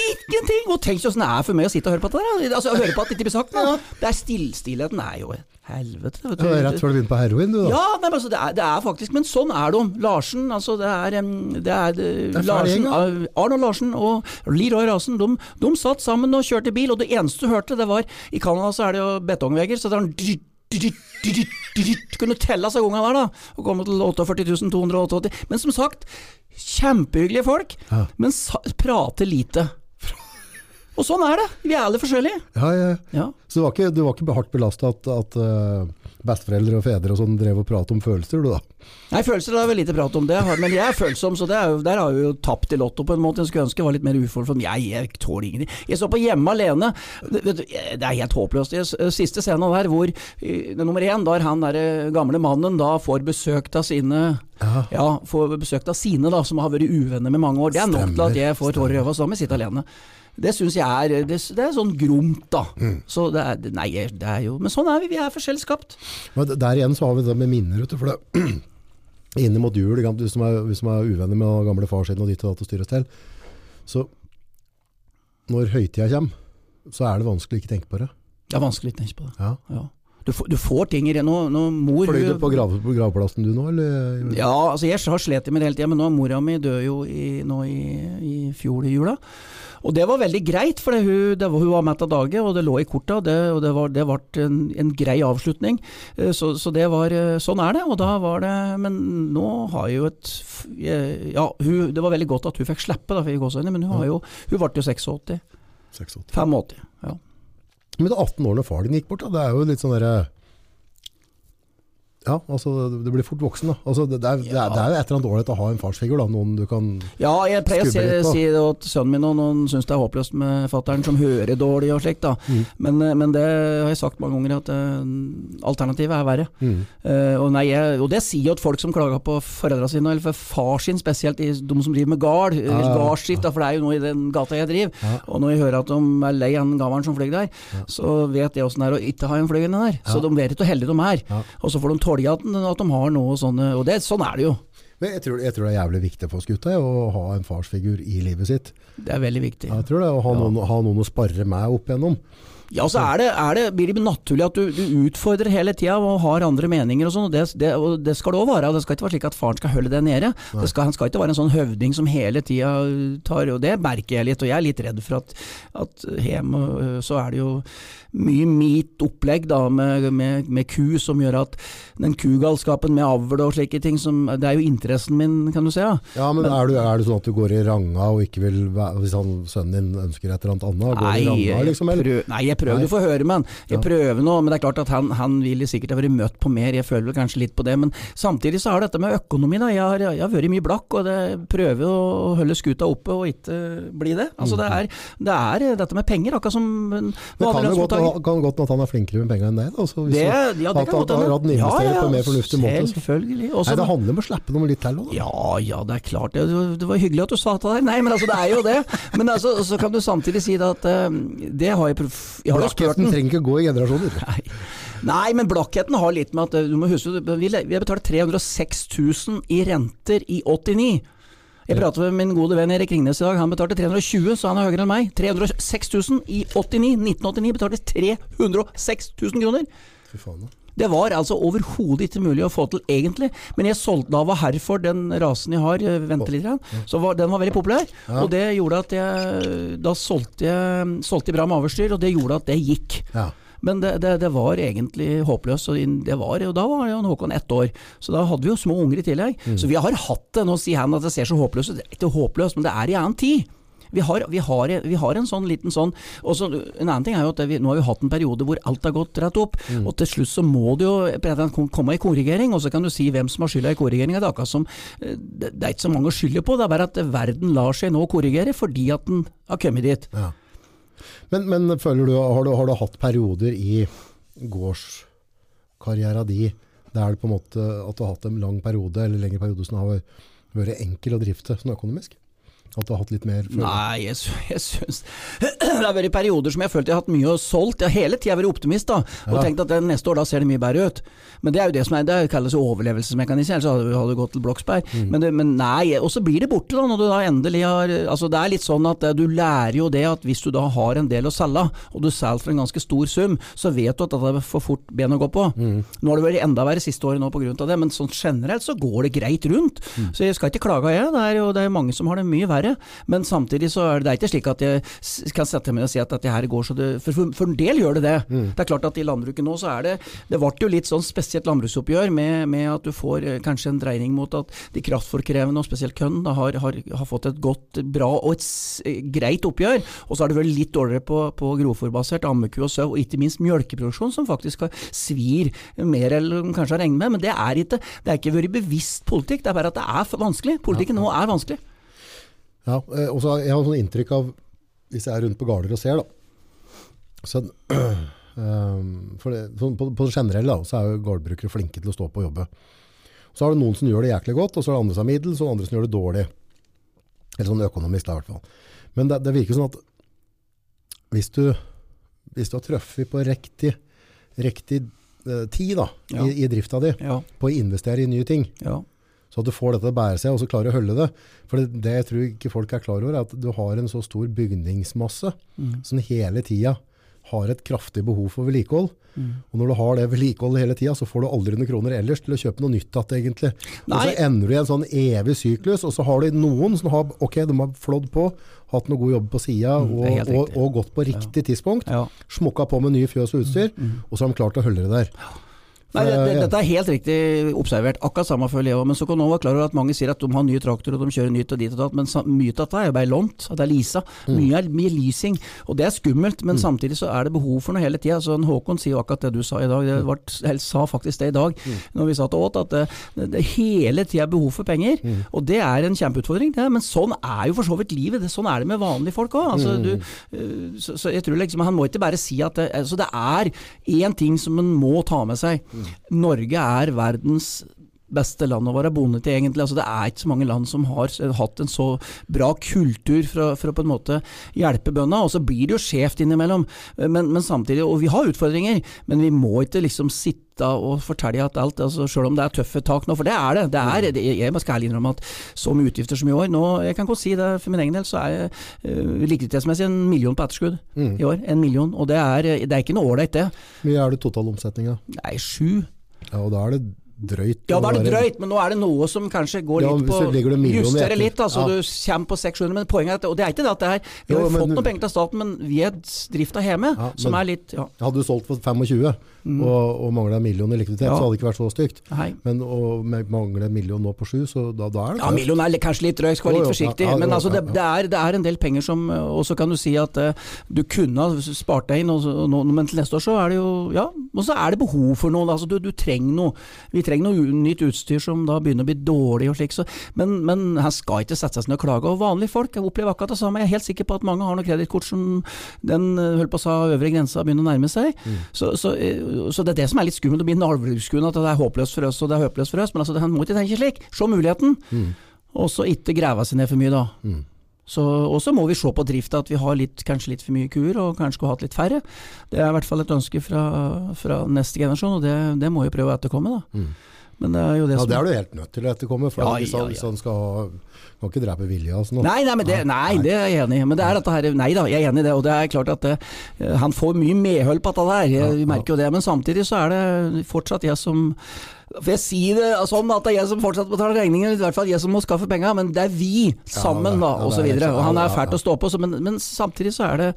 B: Ingenting! Og tenk åssen det er for meg å sitte og høre på dette. der. Altså, høre på at det ikke blir sagt noe. Det er stillstillheten er jo helvete. Vet
A: Det var rett før du begynner på heroin, du da.
B: ja, nei, men altså, det, er, det er faktisk Men sånn er de. Larsen, altså det er, det er, det
A: er
B: Larsen, eh, Arnold Larsen og Leroy Rasen, de, de satt sammen og kjørte bil, og det eneste du hørte, det var I Canada så er det jo betongvegger, så det er sånn kunne telle seg gangene der, da, og komme til 48 288. Men som sagt, kjempehyggelige folk,
A: Ja.
B: men prater lite. Og sånn er det. Vi er alle forskjellige.
A: Ja, ja.
B: Ja.
A: Så du var ikke, du var ikke hardt belasta at, at besteforeldre og fedre og sånn drev og pratet om følelser, du da?
B: Nei, følelser har vel lite prat om, det, men jeg er følsom, så det er jo, der har vi jo tapt i lotto på en måte. Jeg skulle ønske jeg var litt mer ufølsom. Jeg, jeg tåler ingenting. Jeg så på Hjemme alene, det, det er helt håpløst. Jeg, siste scenen der hvor eh, nummer én, der han der eh, gamle mannen da får besøk av sine
A: Ja.
B: ja, får besøk av sine da, som har vært uvenner med mange år. Det er nok til at jeg får tårer i øynene, så da må jeg sitte alene. Det syns jeg er det, det er sånn gromt, da.
A: Mm.
B: Så det er, nei, det er jo Men sånn er vi, vi er forskjellig skapt.
A: Men der igjen så har vi det med minner, vet du, for det Inne mot jul, du som hvis er, hvis er uvenner med gamle far sin og ditt og datt og styres til, så når høytida kommer, så er det vanskelig å ikke tenke på det.
B: Det er vanskelig å ikke tenke på det.
A: Ja.
B: Ja. Du, får- du får ting i det. Nå, nå mor
A: Fløy du på, grav, på gravplassen du nå, eller?
B: Ja, altså jeg har slitt med det hele tida, men nå mora mi døde jo i, nå i, i fjor i jula. Og det var veldig greit, for hun, var, hun var mett av dage, og det lå i korta, det, og det var, det ble en, en grei avslutning. Eh, Så, så det var, eh, sånn er det, og da var det Men nå har jo et Ja, hun, det var veldig godt at hun fikk slippe, da, i men hun, har jo, hun ble jo 86.
A: 86.
B: 85. Ja.
A: Men det er 18 år når far din gikk bort, da. Det er jo litt sånn derre Ja, altså du blir fort voksen, da. Altså, det, er, det, er, det er jo et eller annet ålreit å ha en farsfigur, da. Noen du kan
B: Ja, jeg pleier å si,
A: litt
B: si det til sønnen min, og noen syns det er håpløst med fattern som hører dårlig og slikt, da.
A: Mm.
B: Men, eh, men det har jeg sagt mange ganger, at uh, alternativet er verre.
A: mm.
B: Uh, og, nei, jeg, og det sier jo at folk som klager på foreldra sine, eller for far sin spesielt, de som driver med gard,
A: Ja, ja, ja.
B: gardsskift, for det er jo noe i den gata jeg driver.
A: Ja.
B: Og når jeg hører at de er lei han gaveren som flyr der, så vet jeg åssen det er å ikke ha en flygende der. Så de vet ikke hvor heldige de er.
A: Ja.
B: Og så får de tåle at, at de har noe sånne Og det, sånn er det jo.
A: Men jeg tror, jeg tror det er jævlig viktig for oss gutta å ha en farsfigur i livet sitt.
B: Det er veldig viktig.
A: Jeg tror det, Å ha,
B: Ja.
A: noen, ha noen å sparre meg opp igjennom.
B: Ja, så er det, er det, blir det naturlig at du, du utfordrer hele tida og har andre meninger og sånn. og Det, det, og det skal det òg være. og Det skal ikke være slik at faren skal holde det nede. Det skal, han skal ikke være en sånn høvding som hele tida tar Og det merker jeg litt, og jeg er litt redd for at, at hjemme øh, så er det jo mye mitt opplegg da, med, med, med ku som gjør at den kugalskapen med avl og slike ting som Det er jo interessen min, kan du si. Ja.
A: Ja, men, er, du, er det sånn at du går i ranga og ikke vil være, Hvis han, sønnen din ønsker et eller annet annet, går
B: Nei,
A: i ranga, liksom? Eller?
B: prøv, nei, jeg
A: Nei.
B: å få høre med han. Jeg
A: Ja.
B: prøver nå, men det er klart at han, han vil sikkert ha vært møtt på mer. Jeg føler vel kanskje litt på det. Men samtidig så har dette med økonomi, da. Jeg har, jeg har vært mye blakk, og det prøver å holde skuta oppe og ikke bli det. Altså det er, det er dette med penger, akkurat som
A: Det kan jo godt, kan godt at han er flinkere med penger enn deg. Da, så hvis
B: Det, ja, det
A: at han har hatt den investert på en mer fornuftig måte. Så.
B: Selvfølgelig. Også,
A: Nei, det handler om å slippe noe litt til òg, da.
B: ja, ja, det er klart. Det, det var hyggelig at du sa det der. Nei, men altså, det er jo det. Men altså, så kan du samtidig si det at eh, det har jeg Jeg har jo spurt den.
A: trenger ikke gå i generasjoner.
B: Nei. Nei, men blakkheten har litt med at eh, du må huske Vi vi betalt 306 000 i renter i 89. Jeg pratet med min gode venn Erik Ringnes i dag. Han betalte 320, så han er høyere enn meg. 306 000 i 89. 1989 betalte 306 000 kroner.
A: Fy faen. da.
B: Det var altså overhodet ikke mulig å få til egentlig, men jeg solgte da var Herford, den rasen jeg har, eh, vente litt, så var, den var veldig populær.
A: Ja.
B: Og det gjorde at jeg Da solgte jeg, solgte jeg bra med avlsdyr, og det gjorde at det gikk.
A: Ja.
B: Men det, det, det var egentlig håpløst. Og det var, og da var jo Håkon ett år, så da hadde vi jo små unger i tillegg. Så vi har hatt det. Nå sier han at det ser så håpløst ut. Det er ikke håpløst, men det er i annen tid. Vi har, vi, har, vi har en sånn liten sånn også, En annen ting er jo at vi, nå har vi hatt en periode hvor alt har gått rett opp. Og til slutt så må det jo komme i korrigering, og så kan du si hvem som har skylda i korrigeringa. Det er akkurat som eh, Det det er ikke så mange å skylde på, det er bare at verden lar seg nå korrigere fordi at den har kommet dit.
A: Ja. Men, men du har, du, har du hatt perioder i gårdskarriera di der det på en måte at du har hatt en lang periode eller lengre periode som har vært enkel å drifte sånn økonomisk? At du har hatt litt mer følelse?
B: Nei, jeg, jeg syns Det har vært perioder som jeg har følt jeg har hatt mye og solgt. Jeg har hele tida vært optimist da, og
A: Ja.
B: tenkt at neste år da ser det mye bedre ut. Men det er jo det som er, det kalles overlevelsesmekanisme, ellers hadde hadde du gått til Bloksberg.
A: Mm.
B: Men, det, men nei, og så blir det borte da, når du da endelig har Altså Det er litt sånn at eh, du lærer jo det at hvis du da har en del å selge, og du selger for en ganske stor sum, så vet du at det er for fort ben å gå på.
A: Mm.
B: Nå har det vært enda verre siste året nå pga. det, men sånn generelt så går det greit rundt.
A: Mm.
B: Så jeg skal ikke klage, jeg. Det er jo det er mange som har det mye verre. Men samtidig så er det, er ikke slik at jeg kan sette meg ned og si at dette her går så det For, for, en del gjør det det.
A: Mm.
B: Det er klart at i landbruket nå så er det Det ble jo litt sånn spesielt landbruksoppgjør med, med at du får eh, kanskje en dreining mot at de kraftforkrevende, og spesielt kønn, har, har, har fått et godt, bra og et eh, greit oppgjør. Og så har det vært litt dårligere på, på grovfòrbasert ammeku og sau, og ikke minst mjølkeproduksjon, som faktisk har, svir mer eller kanskje har regnet med. Men det er ikke Det er ikke vært bevisst politikk, det er bare at det er vanskelig. Politikken nå er vanskelig.
A: Ja, eh, og så jeg har sånn inntrykk av, hvis jeg er rundt på gårder og ser da, så, ehm, for det, sånn på, på det generelle da, så er jo gårdbrukere flinke til å stå på og jobbe. Så har det noen som gjør det jæklig godt, og så er det andre som er middels, og andre som gjør det dårlig. Eller sånn økonomisk da i hvert fall. Men det, det virker sånn at hvis du, hvis du har trøffet på riktig, riktig eh, tid da,
B: Ja.
A: i, i drifta di,
B: Ja,
A: på å investere i nye ting,
B: ja.
A: Så at du får dette til å bære seg, og så klarer å holde det. For det, det jeg tror ikke folk er klar over, er at du har en så stor bygningsmasse
B: Mm.
A: som hele tida har et kraftig behov for vedlikehold.
B: Mm.
A: Og når du har det vedlikeholdet hele tida, så får du aldri noen kroner ellers til å kjøpe noe nytt igjen, egentlig. Og så ender du i en sånn evig syklus, og så har du noen som har, ok, de har flådd på, hatt noe god jobb på sida,
B: Mm,
A: og, og, og gått på riktig tidspunkt.
B: Ja.
A: Smukka på med nye fjøs og utstyr, og så har de klart å holde det der.
B: Nei, det, det, Dette er helt riktig observert. Akkurat samme føler jeg òg. Men så kan også være klar over at mange sier at de har nye traktorer og de kjører nytt og dit og datt. Men mye av dette er jo bare lånt. Det er leasa. Mye er mye leasing. Og det er skummelt, men samtidig så er det behov for noe hele tida. Så Håkon sier jo akkurat det du sa i dag. Det var, sa faktisk det i dag når vi satt og åt, at det, det hele tida er behov for penger. Og det er en kjempeutfordring. Det. Men sånn er jo for så vidt livet. Det, sånn er det med vanlige folk òg. Altså, du, eh, så, så jeg tror liksom, han må ikke bare si at det, altså, det er én ting som en må ta med seg. Norge er verdens beste land å være bonde til, egentlig. Altså, det er ikke så mange land som har hatt en så bra kultur for, å- for å på en måte hjelpe bøndene. Og så blir det jo skjevt innimellom. Men, men samtidig, og vi har utfordringer, men vi må ikke liksom sitte og fortelle at alt, altså selv om det er tøffe tak nå, for det er det. det, er, det jeg skal ærlig innrømme at så mye utgifter som i år nå, Jeg kan godt si det for min egen del, så er jeg uh, likviditetsmessig en million på etterskudd i år. En million. Og det er, det er ikke noe ålreit, det.
A: Hvor mye er det totalomsetninga?
B: Nei, sju.
A: Ja, og da er det drøyt.
B: Ja, da er det drøyt, men nå er det noe som kanskje går
A: Ja,
B: litt på
A: det ligger det millioner
B: Justere
A: etter.
B: litt, altså.
A: Ja.
B: Du kommer på 600 men poenget er at Og det er ikke det at det er Vi har
A: Jo,
B: fått noen penger til staten, men vi er drifta hjemme, som
A: men-
B: er litt Ja.
A: Hadde du solgt for 25 og, og mangla en million i likviditet,
B: Mm. Ja.
A: så hadde det ikke vært så stygt.
B: Nei.
A: Men å mangle en million nå på sju, så da, da er det
B: Ja, million er kanskje litt drøyt, skal være litt forsiktig.
A: ja, ja,
B: men altså, det, det, er, det er en del penger som Og så kan du si at uh, du kunne ha spart deg inn, og og men til neste år så er det jo Ja, og så er det behov for noe. Altså, du, du trenger noe. Vi trenger noe nytt utstyr som da begynner å bli dårlig og slik. Så, men, men han skal ikke sette seg ned og klage. Og vanlige folk jeg opplever akkurat det samme. Jeg er helt sikker på at mange har noen kredittkort som den eh, holdt på å sa øvre grensa begynner å nærme seg. Så, så, eh, så det er det som er litt skummelt. å bli navlebeskuende, at det er håpløst for oss og det er håpløst for oss. Men altså, han må ikke tenke slik. Se muligheten. Og så ikke grave seg ned for mye, da. Så, og så må vi se på drifta, at vi har litt, kanskje litt for mye kuer, og kanskje skulle hatt litt færre. Det er i hvert fall et ønske fra, fra neste generasjon, og det, det må vi prøve å etterkomme. da. Men det er jo det
A: Ja,
B: som
A: det er du helt nødt til å etterkomme, for
B: Ja,
A: hvis, han,
B: ja.
A: han skal ha Kan ikke drepe vilje altså, nå.
B: Nei, nei, men det, nei, det er jeg enig i. Men det er dette her Nei da, jeg er enig i det. Og det er klart at det, eh, han får mye medhold på dette der. Vi merker jo det. Men samtidig så er det fortsatt jeg som For jeg sier det sånn at det er jeg som fortsatt betaler regningen, i hvert fall jeg som må skaffe penga, men det er vi sammen, da,
A: ja,
B: og så
A: er
B: videre. Og han er fælt
A: ja.
B: å stå på, så, men, men samtidig så er det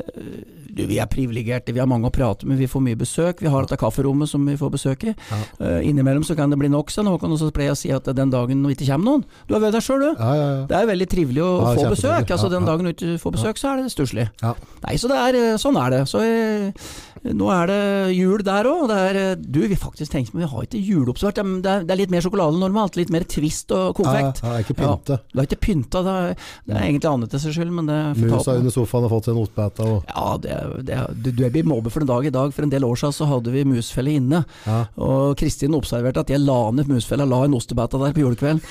B: eh, du, Vi er privilegerte, vi har mange å prate med, vi får mye besøk. Vi har dette kafferommet som vi får besøk i. Eh, innimellom så kan det bli nok sånn, Håkon, og så pleier jeg å si at den dagen det ikke kommer noen Du har vært der sjøl, du.
A: Ja, ja, ja.
B: Det er veldig trivelig å
A: Ja,
B: få besøk. Altså
A: Ja,
B: Den dagen du ikke får besøk, så er det stusslig.
A: Ja.
B: Nei, så det er, eh, sånn er det. Så uh, nå er det jul der òg. Du, vi faktisk tenkte men vi har ikke juleoppsvart. Det er, det er litt mer sjokolade enn normalt. Litt mer twist og konfekt.
A: Ja, er ikke pynte.
B: Ja, det er ikke pynta. Det er, det er egentlig annet til seg skyld, men det får ta
A: Musa under sofaen har fått seg en ostebeta. Og,
B: Ja, det, det, du, du er blitt mobbet for en dag i dag. For en del år siden så hadde vi musfelle inne.
A: ja.
B: Og Kristin observerte at jeg la ned musfella, la en ostebeta der på julekvelden.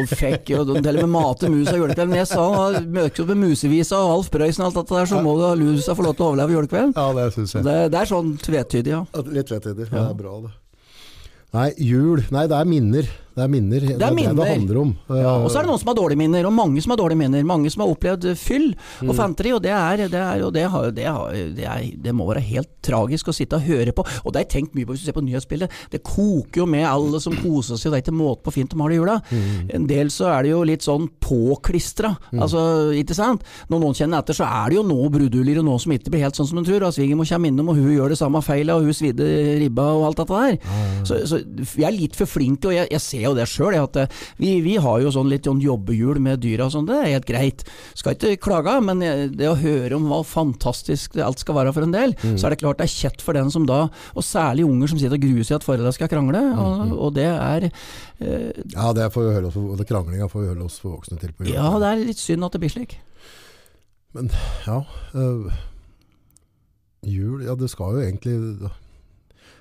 B: Og fikk jo til og med mate musa julekvelden. Men jeg sa møkte opp med Musevisa og Alf Prøysen og alt dette der, så må lusa få lov til å overleve julekvelden.
A: ja, det syns jeg.
B: Det, det er sånn tvetydig, ja.
A: Ja, Litt tvetydig. Ja. Det er bra, det. Nei, jul. Nei, det er minner. Det er minner. Det er det
B: minner.
A: det handler om.
B: Ja, og så er det noen som har dårlige minner, og mange som har dårlige minner. Mange som har opplevd fyll
A: Mm.
B: og fanteri, og det er, det, er, og det, har, det, har, det, er, det må være helt tragisk å sitte og høre på. Og det har jeg tenkt mye på hvis du ser på nyhetsbildet. Det koker jo med alle som koser seg, og det er ikke måte på fint de har det i jula.
A: Mm.
B: En del så er det jo litt sånn påklistra, altså, ikke sant. Når noen kjenner etter, så er det jo noe bruduller, og noe som ikke blir helt sånn som en tror. Og Svigermor kommer innom, og hun gjør det samme feilet, og hun svidde ribba og alt dette der. Så, så jeg er litt for flink, og jeg, jeg ser jo det sjøl, eh, vi, vi har jo sånn litt sånn jobbehjul med dyra og sånn, det er helt greit. Skal ikke klage, men eh, det å høre om hva fantastisk alt skal være for en del, så er det klart det er kjett for den som da, og særlig unger som sitter og gruer seg at foreldra skal krangle, og, og det er eh,
A: Ja, det får vi høre oss, for kranglinga får vi høre oss voksne til på.
B: Ja, det er litt synd at det blir slik.
A: Men Ja. øh, jul Ja, det skal jo egentlig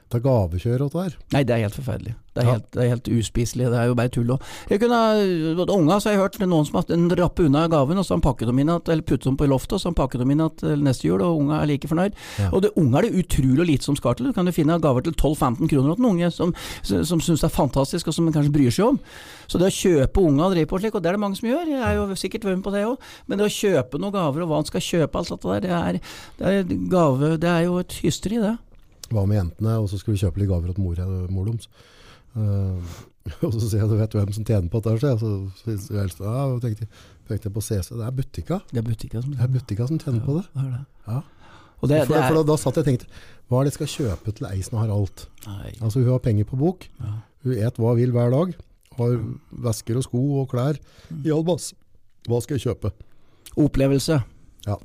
A: Det er gavekjør og det der.
B: Nei, det er helt forferdelig. Det er
A: Ja.
B: helt, det er helt uspiselig. Det er jo bare tull. Jeg kunne, unga så har jeg hørt noen som har rappet unna gaven, og så pakket dem inn at, eller puttet dem på loftet, og så pakket dem inn at, neste jul, og unga er like fornøyd.
A: Ja.
B: Og det, unga er det utrolig lite som skal til. Du kan jo finne gaver til 12-15 kroner til en unge som, som syns det er fantastisk, og som kanskje bryr seg om. Så det å kjøpe unga og drive på slik, og det er det mange som gjør, jeg er jo sikkert med på det òg, men det å kjøpe noen gaver, og hva han skal kjøpe, alt dette der, det er, det er gave, det er jo et hysteri, det.
A: Var med jentene, og så skulle vi kjøpe litt gaver til mor, mor deres. Uh, og så sier jeg, du vet hvem som tjener på dette? Så, så, så jeg, ja, og tenkte, jeg på CC, det er butikka.
B: Det er butikka som
A: Det er butikka som tjener på det.
B: Ja, det.
A: Ja.
B: Og det,
A: for,
B: det er,
A: for da, da satt jeg og tenkte, hva er det jeg skal kjøpe til ei som har alt?
B: Nei,
A: Altså hun har penger på bok,
B: ja.
A: hun et hva hun vil hver dag, har vesker og sko og klær i all. Hva skal jeg kjøpe?
B: Opplevelse. Ja.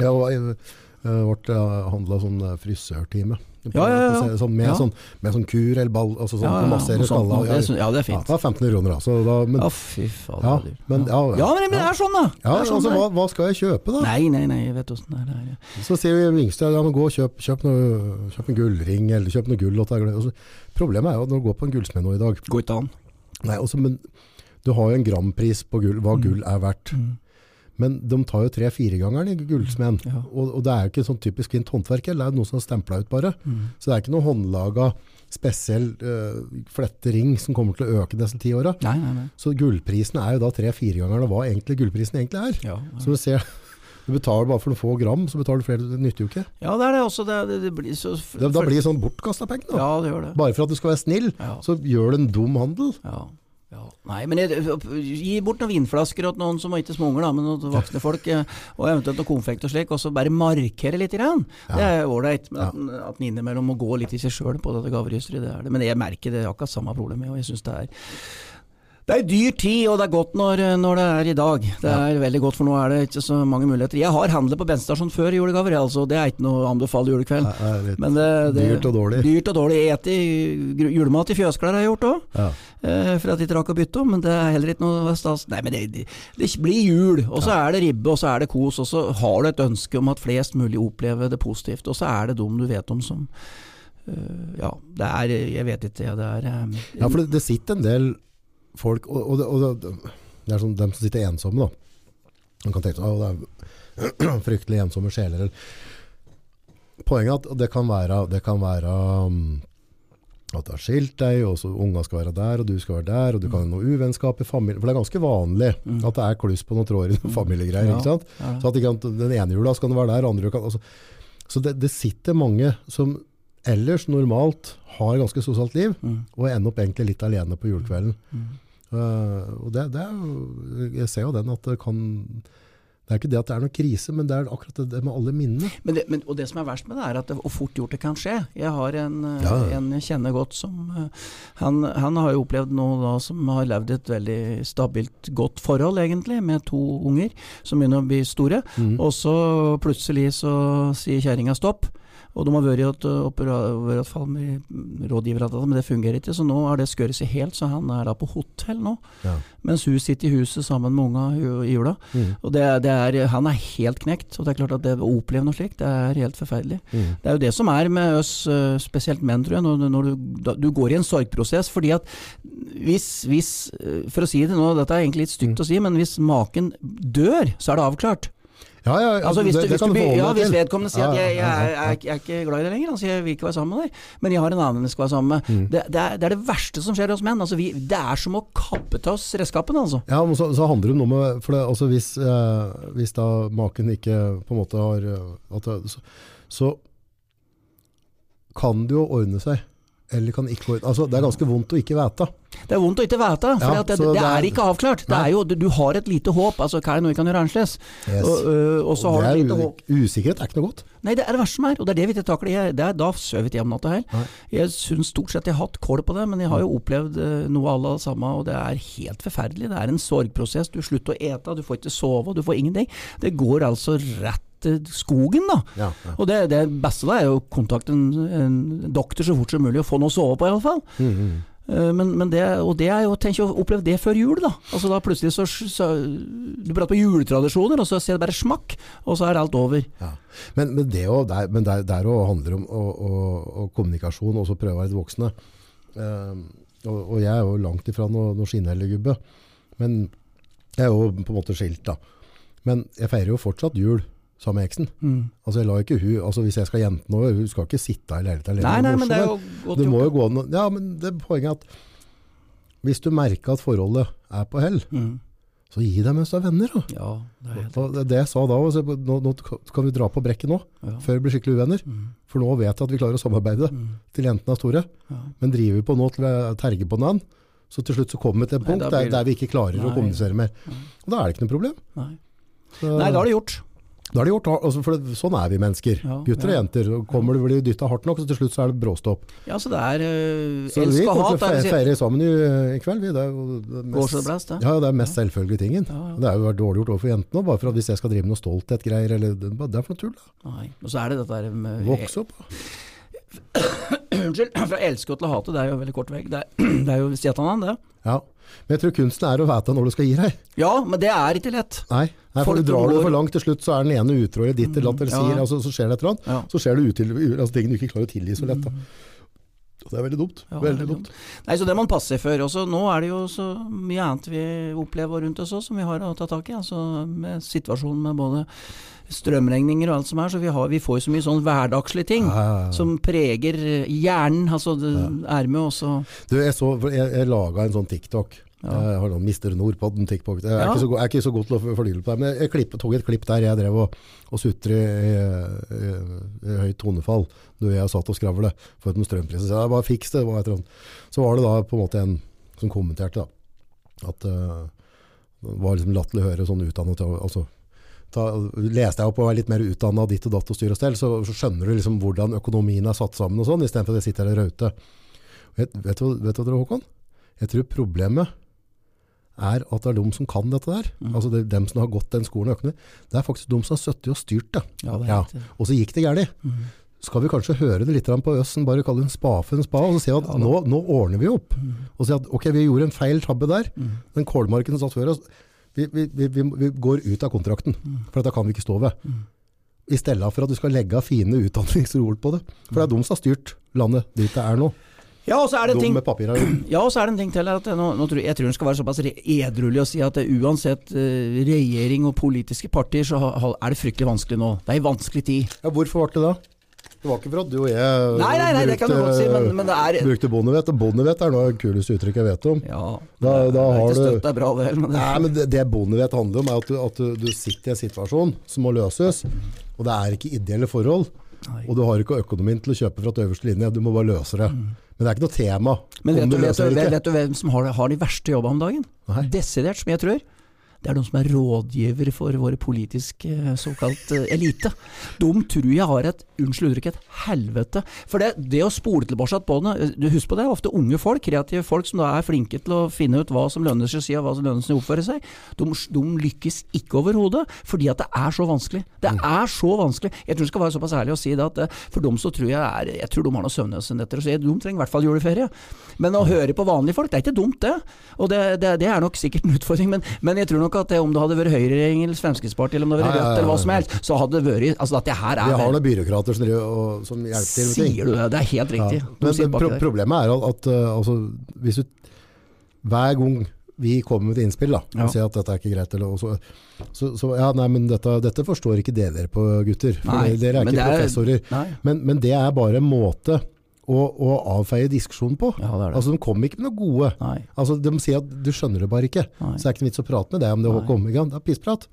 A: Jeg var i- eh, ble handla sånn eh, frisørtime.
B: Ja, ja, ja.
A: Sånn, med,
B: Ja.
A: sånn, med sånn kur eller ball, altså sånn
B: Ja,
A: ja,
B: ja,
A: massere
B: noe.
A: Ja,
B: Det, ja, det er
A: ja,
B: fint.
A: var 1500 kroner da. Da men,
B: Ja, fy faen.
A: ja, men, ja,
B: Ja, men det er sånn, da.
A: Ja,
B: er sånn
A: altså, hva, hva skal jeg kjøpe da?
B: Nei, nei, nei, jeg vet åssen det er. det.
A: Så sier vi yngste, ja, men gå og kjøp, kjøp, noe, kjøp en gullring, eller kjøp noe gull. og ta- og så- Problemet er jo at når du går på en gullsmed nå i dag,
B: Går ikke an.
A: nei, også, men du har jo en grampris på gull, hva gull er verdt.
B: Mm.
A: Men de tar jo tre-fire-gangeren i gullsmeden.
B: Ja.
A: Og, og det er jo ikke sånn typisk fint håndverk, det er jo noe som er stempla ut bare.
B: Mm.
A: Så det er ikke noe håndlaga spesiell uh, flettering som kommer til å øke disse ti åra. Så gullprisen er jo da tre-firegangeren av hva egentlig gullprisen egentlig er.
B: Ja,
A: Så du ser, du betaler bare for noen få gram, så betaler du flere, det nytter jo ikke.
B: ja, det er det også. Det, det, det blir så
A: Da, da blir det sånn bortkasta penger. Da.
B: Ja, det gjør det.
A: Bare for at du skal være snill,
B: Ja.
A: så gjør du en dum handel.
B: Ja. Ja. Nei, men jeg, gi bort noen vinflasker til noen som ikke småunger, da, men noen voksne folk, eh, og eventuelt noe konfekt og slik, og så bare markere litt. Grann. Det er ålreit. men At, en- at en innimellom må gå litt i seg sjøl på dette gaverysteret, det er det. Men jeg merker det er akkurat samme problemet, og jeg syns det er det er dyr tid, og det er godt når, når det er i dag. Det er veldig godt, for nå er det ikke så mange muligheter. Jeg har handlet på bensinstasjon før julegaver, altså. Det er ikke noe å anbefale julekveld. Men det, det,
A: dyrt og dårlig.
B: Dyrt og dårlig. Spiser julemat i fjøsklær har jeg gjort òg.
A: Ja.
B: Eh, for at de ikke rakk å bytte om, men det er heller ikke noe stas. Nei, men det, det, det blir jul, og så er det ribbe, og så er det kos, og så har du et ønske om at flest mulig opplever det positivt, og så er det dem du vet om som uh, Ja, det er Jeg vet ikke, det er um,
A: Ja, for det, det sitter en del folk, og, og, det, og det, er sånn dem som sitter ensomme da. Man kan tenke at «Å, det er fryktelig ensomme sjeler. Poenget er at det kan være, det kan være um, at du har skilt deg, og så unga skal være der, og du skal være der, og du kan ha noe uvennskap i familien For det er ganske vanlig at det er kluss på noen tråder i noen familiegreier.
B: Ja,
A: ikke sant?
B: ja.
A: Så at ikke, den ene jula skal du være der, andre kan, altså, Så det, det sitter mange som ellers normalt har ganske sosialt liv,
B: Mm.
A: og ender opp egentlig litt alene på julekvelden.
B: Mm.
A: Eh, og det, det jeg ser jo den at det kan Det er ikke det at det er noen krise, men det er akkurat det, det med alle minnene.
B: Men det, men, og det som er verst med det, er at det, og fort gjort det kan skje. Jeg har en, eh,
A: Ja.
B: en jeg kjenner godt som eh, han, han har jo opplevd noe da som har levd et veldig stabilt, godt forhold, egentlig, med to unger som begynner å bli store.
A: Mm.
B: Og så plutselig så sier kjerringa stopp. Og de har vært et, fall med rådgivere, men det fungerer ikke. Så nå har det skåret seg helt, så han er da på hotell nå.
A: Ja.
B: Mens hun sitter i huset sammen med unga i jula.
A: Mm.
B: Og det, det er, han er helt knekt. Og det er klart at det å oppleve noe slikt, det er helt forferdelig.
A: Mm.
B: Det er jo det som er med oss, øh, spesielt menn, tror jeg, når, når du, da, du går i en sorgprosess. Fordi at hvis, hvis øh, For å si det nå, dette er egentlig litt stygt å si, men hvis maken dør, så er det avklart.
A: Ja, ja,
B: Altså hvis,
A: det,
B: du,
A: det
B: hvis,
A: kan
B: du, ja, hvis vedkommende sier at
A: Ja,
B: jeg,
A: ja,
B: jeg, jeg, jeg er ikke glad i deg lenger, altså jeg vil ikke være sammen med deg, men jeg har en annen jeg skal være sammen med.
A: Mm.
B: Det, det, er, det er det verste som skjer hos menn. Altså vi, det er som å kappe til oss redskapene, altså.
A: Ja, men så, så handler det om noe med det, altså hvis, eh, hvis da maken ikke på en måte har eh, at så, så kan det jo ordne seg. Eller kan ikke ordne Altså, det er ganske vondt å ikke vite.
B: Det er vondt å ikke vite, for
A: Ja,
B: det, det,
A: det er-
B: ikke avklart. Det er jo, du, har et lite håp. Altså, hva er det noe vi kan gjøre annerledes?
A: Yes.
B: Og, øh, og så har du et lite håp.
A: usikkerhet er ikke noe godt.
B: Nei, det er det verste som er, og det er det vi ikke takler. Jeg, det er, da sover ikke jeg om natta heller. Jeg syns stort sett jeg har hatt kål på det, men jeg har jo opplevd eh, noe alle det samme, og det er helt forferdelig. Det er en sorgprosess. Du slutter å ete, du får ikke sove, du får ingenting. Det går altså rett til skogen, da.
A: Ja, ja.
B: Og det, det beste da er jo å kontakte en, en doktor så fort som mulig, og få noe å sove på, iallfall.
A: Mm, mm.
B: Eh, Men, men det, og det er jo, tenk å oppleve det før jul, da. Altså da plutselig så, så Du prater på juletradisjoner, og så ser det bare smakk, og så er alt over.
A: Ja. Men, men det å- der, men der, der handler om å, å, og kommunikasjon, og så prøve å være litt voksne. Eh, og, og jeg er jo langt ifra noen noe skinnhellegubbe. Men jeg er jo på en måte skilt, da. Men jeg feirer jo fortsatt jul sammen med eksen.
B: Mm.
A: Altså jeg ikke hun, altså Hvis jeg skal jente noe, hun skal ikke sitte i leiligheten alene.
B: Nei, nei, men det er jo godt
A: det må jo gå an Ja, men det er poenget at hvis du merker at forholdet er på hell,
B: Mm.
A: så gi deg mens du er venner. Da.
B: Ja, det er
A: Og det, jeg sa da, altså, nå, nå kan vi dra på brekket nå,
B: ja.
A: før vi blir skikkelig uvenner.
B: Mm.
A: For nå vet jeg at vi klarer å samarbeide
B: Mm.
A: til jentene er store.
B: Ja.
A: Men driver vi på nå til vi terger på annen, så til slutt så kommer vi til et punkt nei,
B: blir der,
A: der vi ikke klarer å kommunisere mer.
B: Nei.
A: Og da er det ikke noe problem.
B: Nei.
A: Så,
B: nei, da er det gjort.
A: Da er det gjort. Altså, for det, sånn er vi mennesker.
B: Ja,
A: Gutter
B: ja.
A: og jenter. Kommer du blir dytta hardt nok, så til slutt så er det bråstopp.
B: Ja, så det er
A: Så vi
B: elsk og
A: kommer
B: hat.
A: til å feire sammen i, i kveld. Vi. Det er jo det mest,
B: blæst, det.
A: ja, det er mest tingen.
B: Ja, ja.
A: Det er jo vært dårlig gjort overfor jentene, bare for at hvis jeg skal drive med noe stolthet-greier, eller det er for noe tull. da.
B: Nei. Og så er det dette der med
A: Vokse opp.
B: Unnskyld. Fra elske til å hate, det er jo veldig kort vei. Det det er jo Sietanan, det.
A: Ja. Men jeg tror kunsten er å vite når du skal gi deg.
B: Ja, men det er ikke lett.
A: Nei, Nei for du drar det for langt til slutt, så er den ene utro eller ditt eller datt eller
B: Mm,
A: sier,
B: ja.
A: altså, så skjer det et eller annet.
B: Ja.
A: Så skjer det util, altså, ting du ikke klarer å tilgi så lett. Da. Og Det er veldig dumt.
B: Ja,
A: veldig dumt.
B: Nei, så det må man passe seg for. Også, nå er det jo så mye annet vi opplever rundt oss òg, som vi har å ta tak i. Altså, med situasjonen med både strømregninger og alt som er, så vi, har, vi får jo så mye sånn hverdagslige ting.
A: Ja, ja.
B: Som preger eh, hjernen. Altså, det er med også
A: Du, jeg, så, jeg, jeg laga en sånn TikTok. Jeg har noen Mister Nordpodden TikTok. Jeg er, ikke så, jeg er ikke så god til å fordyle på det, men jeg klipp, tok et klipp der jeg drev og, og sutret i, i, i høyt tonefall når jeg satt og skravlet for at strømprisen. Så jeg bare fiks det. var. Så var det da på en måte en som kommenterte da, at uh, det var liksom latterlig å høre sånn utdannet altså, ta, Leste jeg opp og er litt mer utdannet ditt og datt og styr og stell, så, så skjønner du liksom hvordan økonomien er satt sammen og sånn, istedenfor at jeg sitter her og rauter. Vet, vet, vet du hva, Håkon? Jeg tror problemet er at det er de som kan dette der.
B: Mm.
A: Altså det er dem som har gått den skolen økonomi. Det er faktisk de som har sittet og styrt det.
B: Ja, det
A: Ja. Og så gikk det galt.
B: Mm.
A: Skal vi kanskje høre det litt på Østen, bare kalle en spa for en spa, og så si at
B: Ja,
A: nå, nå ordner vi opp.
B: Mm.
A: Og si at ok, vi gjorde en feil tabbe der.
B: Mm.
A: Den kålmarken som satt før oss, vi, vi, vi, går ut av kontrakten. For dette kan vi ikke stå ved. I stedet for at du skal legge av fine utdanningsord på det. For det er de som har styrt landet dit det er nå.
B: Ja, og så er det en ting. Ja, er det en ting til. At nå, nå tror, jeg tror en skal være såpass edruelig å si at det, uansett eh, regjering og politiske partier, så ha, er det fryktelig vanskelig nå. Det er en vanskelig tid.
A: Ja, hvorfor ble det det? Det var ikke for at du og jeg
B: Nei, nei, nei, det kan du godt si, men, men er
A: brukte bondevett. Og bondevett er noe av det kuleste uttrykket jeg vet om.
B: Ja,
A: Da- da
B: er
A: har
B: ikke
A: du-
B: støtt deg bra, det. Men det,
A: Nei, men det, det bondevett handler om, er at, du, at du, du sitter i en situasjon som må løses. Og det er ikke ideelle forhold.
B: nei.
A: Og du har ikke økonomien til å kjøpe fra øverste linje. Du må bare løse det. Men det er ikke noe tema
B: Men vet
A: du
B: vet, du, vet, vet du hvem som har, har de verste jobba om dagen?
A: Nei.
B: Desidert, som jeg tror. Det er de som er rådgivere for våre politiske eh, såkalt eh, elite. De tror jeg har et, unnskyld uttrykket, et helvete. For det, det å spole tilbake på det, eh, du Husk på det, ofte unge folk, kreative folk som da er flinke til å finne ut hva som lønner seg å si og hva som lønner seg å oppføre seg. De, de lykkes ikke overhodet, fordi at det er så vanskelig. Det
A: Mm.
B: er så vanskelig. Jeg tror jeg skal være såpass ærlig og si det at eh, for dem så tror jeg er Jeg tror de har noe søvnløsnetter. Så de trenger i hvert fall juleferie. Men å høre på vanlige folk, det er ikke dumt det. Og det, det, det er nok sikkert en utfordring. Men, men jeg tror nok at det, om det hadde vært Høyreregjering eller Fremskrittspartiet eller om det hadde vært Rødt eller hva som helst, så hadde det vært Altså at det her
A: Vi
B: er
A: har noen byråkrater som, driver og, som hjelper til.
B: Sier du det? Det er helt riktig.
A: Ja. Men, men pro problemet er at, uh, altså, hvis du, hver gang vi kommer med et innspill da,
B: Ja.
A: og sier at dette er ikke greit, eller, så, så, så ja, nei, men dette, dette forstår ikke det dere på gutter, for
B: Nei,
A: dere er ikke
B: er-
A: professorer. Men, men det er bare en måte å, å avfeie diskusjonen på.
B: Ja, det det.
A: Altså, de kommer ikke med noe gode.
B: Nei.
A: Altså, de sier at du skjønner det bare ikke.
B: Nei.
A: Så det er ikke noe vits å prate med deg om det. Håkon. Det er pissprat.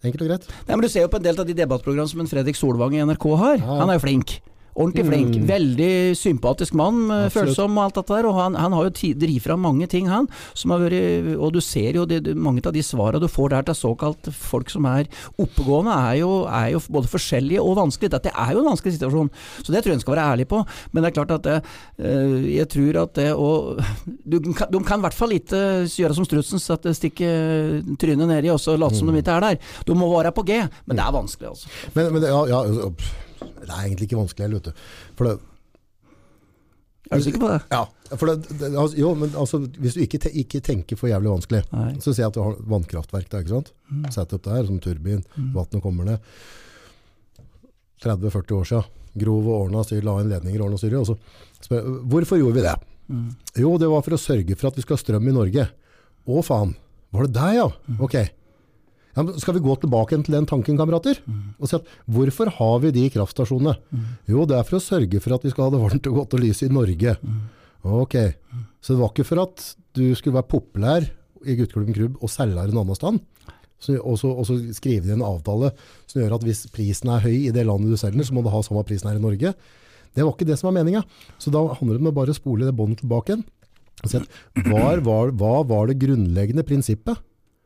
A: Enkelt og greit.
B: Nei, men Du ser jo på en del av de debattprogram som en Fredrik Solvang i NRK har.
A: Ja.
B: Han er jo flink. Ordentlig flink.
A: Mm.
B: Veldig sympatisk mann, eh,
A: Absolutt.
B: følsom og alt dette der. Og han, han har jo drevet fram mange ting, han. Som har vært, og du ser jo det, mange av de svarene du får der til såkalt folk som er oppegående, er jo, er jo både forskjellige og vanskelige. Dette er jo en vanskelig situasjon, så det tror jeg en skal være ærlig på. Men det er klart at det, eh, jeg tror at det å du, De kan i hvert fall ikke gjøre som strutsen, sette- stikke trynet nedi og så late som de ikke er der. De må være på G, men det er vanskelig, altså.
A: Men, men det, ja, ja, det er egentlig ikke vanskelig, vet du. For det,
B: Er du sikker på det?
A: Ja, for det, det, altså, jo, men altså, hvis du ikke, te, ikke tenker for jævlig vanskelig,
B: Nei.
A: så sier jeg at du har vannkraftverk der, ikke sant? Sett opp der som turbin, vannet kommer ned. 30-40 år siden, grov og ordna styr, la inn ledninger, ordna styr, og så spør jeg, hvorfor gjorde vi det? Jo, det var for å sørge for at vi skal ha strøm i Norge. Å faen, var det deg ja? Ok. Ja, skal vi gå tilbake til den tanken, kamerater? Og si at hvorfor har vi de kraftstasjonene? Jo, det er for å sørge for at vi skal ha det varmt og godt og lyse i Norge. Ok. Så det var ikke for at du skulle være populær i gutteklubben Krubb og selge her en annen stand. Så, og, så, og så skrive inn en avtale som gjør at hvis prisen er høy i det landet du selger, så må du ha samme prisen her i Norge. Det var ikke det som var meninga. Så da handler det om å bare spole det båndet tilbake igjen. Og si at, hva, var, hva var det grunnleggende prinsippet?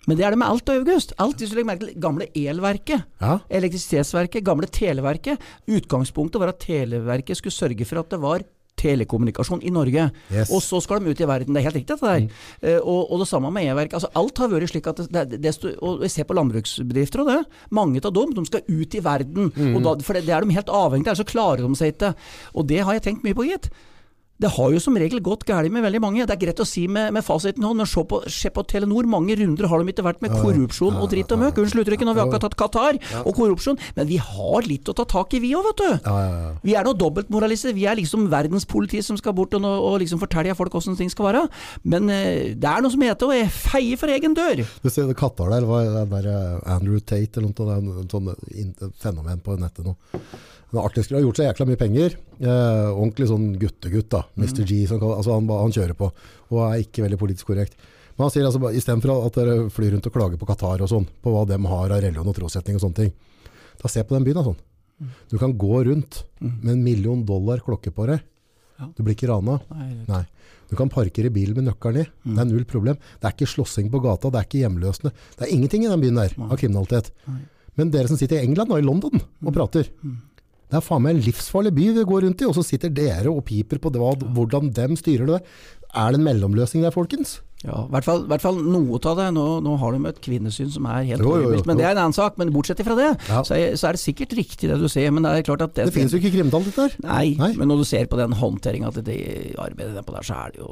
B: Men det er det med alt, August. Alt hvis du legger merke til gamle elverket.
A: Ja,
B: Elektrisitetsverket, gamle Televerket. Utgangspunktet var at Televerket skulle sørge for at det var telekommunikasjon i Norge.
A: Yes.
B: Og så skal de ut i verden. Det er helt riktig, dette der. Eh, og, og det samme med E-verket. Altså, alt har vært slik at det, det, det Og jeg ser på landbruksbedrifter og det. Mange av dem de skal ut i verden. Og da, for det, det er de helt avhengig av, ellers så klarer de seg ikke. Og det har jeg tenkt mye på, gitt. Det har jo som regel gått galt med veldig mange. Det er greit å si med, med fasiten i hånd, men se på, se på Telenor. Mange runder har de ikke vært med korrupsjon og dritt og møkk. Unnskyld uttrykket, nå har vi akkurat tatt Qatar og korrupsjon. Men vi har litt å ta tak i, vi òg, vet du. Vi er noe dobbeltmoralister. Vi er liksom verdenspoliti som skal bort og, og liksom fortelle folk hvordan ting skal være. Men eh, det er noe som heter å feie for egen dør.
A: Du ser det Qatar der, var det der eh, Andrew Tate eller noe, det er sånn fenomen på nettet nå. En artist har gjort seg jækla mye penger. Eh, ordentlig sånn guttegutt da. Mr. G, som, altså han, han kjører på. Og er ikke veldig politisk korrekt. Men han sier altså, istedenfor at dere flyr rundt og klager på Qatar og sånn, på hva de har av religion og trossetning og sånne ting, da se på den byen da sånn. Du kan gå rundt med en million dollar klokke på deg. Du blir ikke rana. Nei. Du kan parkere bilen med nøkkelen i. Det er null problem. Det er ikke slåssing på gata, det er ikke hjemløsende. Det er ingenting i den byen der av kriminalitet. Men dere som sitter i England og i London og prater, det er faen meg en livsfarlig by vi går rundt i, og så sitter dere og piper på det, hvordan dem styrer det. Er det en mellomløsning der, folkens?
B: Ja, i hvert fall, hvert fall noe av det. Nå, nå har de et kvinnesyn som er helt horribelt. Men det er en annen sak. Men bortsett fra det,
A: Ja.
B: så, er, så er det sikkert riktig det du sier. Men det er klart at det,
A: Det finnes jo ikke kriminalitet der.
B: Nei,
A: Nei.
B: men når du ser på den håndteringa til det arbeidet der på der, så er det jo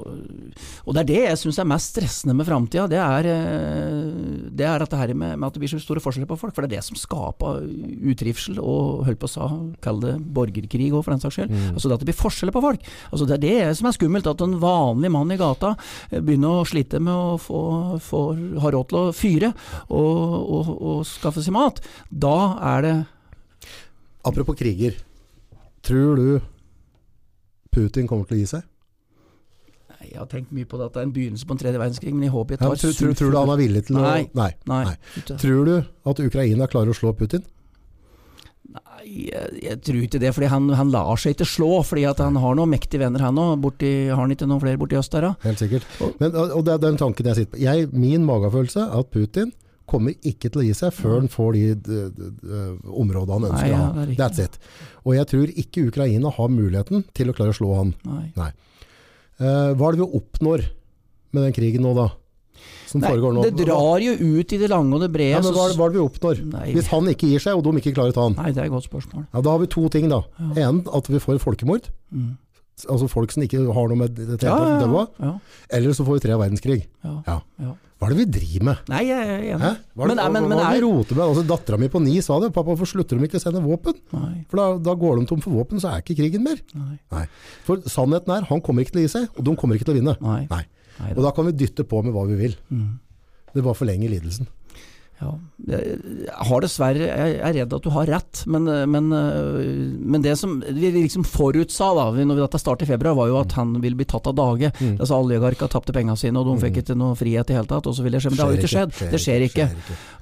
B: Og det er det jeg syns er mest stressende med framtida. Det, er, at det er her med, med at det blir så store forskjeller på folk. For det er det som skaper utrivsel og holdt på å sa, kall det borgerkrig òg, for den saks skyld. Altså det at det blir forskjeller på folk. Altså Det er det som er skummelt. At en vanlig mann i gata eh, begynner å slite med å få, få ha råd til å fyre og, og, og skaffe seg mat. Da er det
A: Apropos kriger. Tror du Putin kommer til å gi seg?
B: Jeg har tenkt mye på det at det er en begynnelse på en tredje verdenskrig, men jeg håper jeg
A: Ja,
B: tar
A: tror, tror, tror du han er villig til å.
B: Nei.
A: Nei.
B: Nei.
A: Tror du at Ukraina klarer å slå Putin?
B: Nei, jeg, jeg tror ikke det, fordi han, han lar seg ikke slå. Fordi at han har noen mektige venner, han òg. Har han ikke noen flere borti øst der, da?
A: Helt sikkert. Men, og det er den tanken jeg sitter på. Jeg, min magefølelse er at Putin kommer ikke til å gi seg før han får de, de, de, de områdene han ønsker
B: Nei, ja,
A: å ha. That's it. Og jeg tror ikke Ukraina har muligheten til å klare å slå han.
B: Nei.
A: Eh, hva er det vi oppnår med den krigen nå, da? Som
B: Nei,
A: foregår nå?
B: det drar jo ut i det lange og det brede.
A: ja, men hva, hva er det vi oppnår?
B: Nei.
A: Hvis han ikke gir seg, og de ikke klarer å ta han?
B: Nei, det er et godt spørsmål.
A: Ja, da har vi to ting, da. En, at vi får folkemord.
B: Mm.
A: Altså folk som ikke har noe med det å
B: ja,
A: dø
B: ja, ja,
A: Eller så får vi tre verdenskrig.
B: ja,
A: Ja.
B: ja.
A: Hva er det vi driver med?
B: Nei, jeg er enig.
A: Hva er det,
B: Men- men- men
A: hva er det vi roter med? Altså, Dattera mi på ni sa det. Pappa, hvorfor slutter de ikke å sende våpen?
B: Nei,
A: For da, da går de tom for våpen, så er ikke krigen mer.
B: nei,
A: Nei. For sannheten er, han kommer ikke til å gi seg, og de kommer ikke til å vinne.
B: nei.
A: Nei.
B: nei
A: Og da kan vi dytte på med hva vi vil.
B: Mm.
A: Det bare forlenger lidelsen.
B: Ja, jeg har dessverre Jeg er redd at du har rett, men, men, men det som vi liksom forutsa da når dette startet i februar, var jo at han ville bli tatt av dage.
A: Mm.
B: Altså Oligarka tapte pengene sine, og de fikk ikke noe frihet i hele tatt. Og så ville det skje, men det har jo ikke skjedd. Det skjer ikke.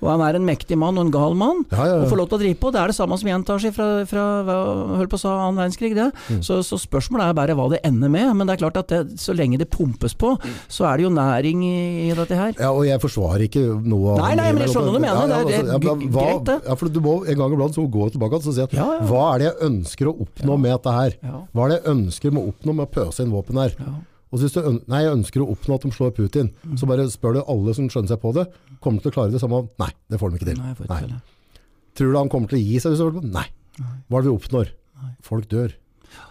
B: Og han er en mektig mann og en gal mann.
A: Ja, ja,
B: Og får lov til å drive på. Det er det samme som gjentar seg fra, fra holdt på å sa annen verdenskrig. Det.
A: Mm.
B: Så, så spørsmålet er bare hva det ender med. Men det er klart at det, så lenge det pumpes på, så er det jo næring i, i dette her.
A: Ja, og jeg forsvarer ikke noe av
B: Nei, nei, men jeg skjønner du mener. Det er- det
A: ja,
B: g-
A: hva,
B: greit, det.
A: Ja, for du må en gang iblant så gå tilbake og si at hva er det jeg ønsker å oppnå med dette her? Hva er det jeg ønsker med å oppnå med å pøse inn våpen her? Og så hvis du nei, jeg ønsker å oppnå at de slår Putin, så bare spør du alle som skjønner seg på det, kommer de til å klare det samme? Nei, det får de ikke til.
B: Nei.
A: Tror du han kommer til å gi seg? Nei. Hva er det vi oppnår? Folk dør.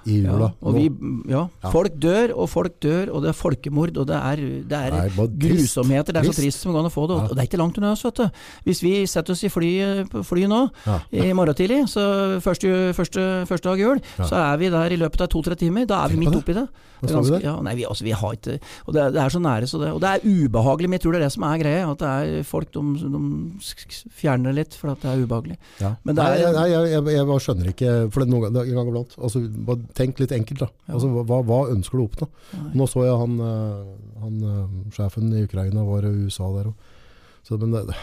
A: I
B: Ja,
A: jula.
B: og vi, ja,
A: Ja.
B: folk dør, og folk dør, og det er folkemord, og det er, det er,
A: er trist.
B: grusomheter. Det er så
A: Trist.
B: som går an å få det.
A: Ja.
B: Og det er ikke langt unna oss, vet du. Hvis vi setter oss i fly, fly nå,
A: Ja.
B: i morgen tidlig, så første, første, første dag jul,
A: Ja.
B: så er vi der i løpet av to-tre timer. Da er vi midt oppi det. Det er ganske- nei, vi, altså, vi har ikke Og det, er- det er så nære, så det Og det er ubehagelig, men jeg tror det er det som er greia. At det er folk de, de fjerner litt, for at det er ubehagelig.
A: Ja.
B: Men det er-
A: nei, jeg, jeg, jeg jeg skjønner ikke For det er noen ganger, gang iblant altså, Tenk litt enkelt, da. Altså, hva, hva ønsker du å oppnå? Nå så jeg han, eh, han eh, sjefen i Ukraina var i USA der òg. Men det,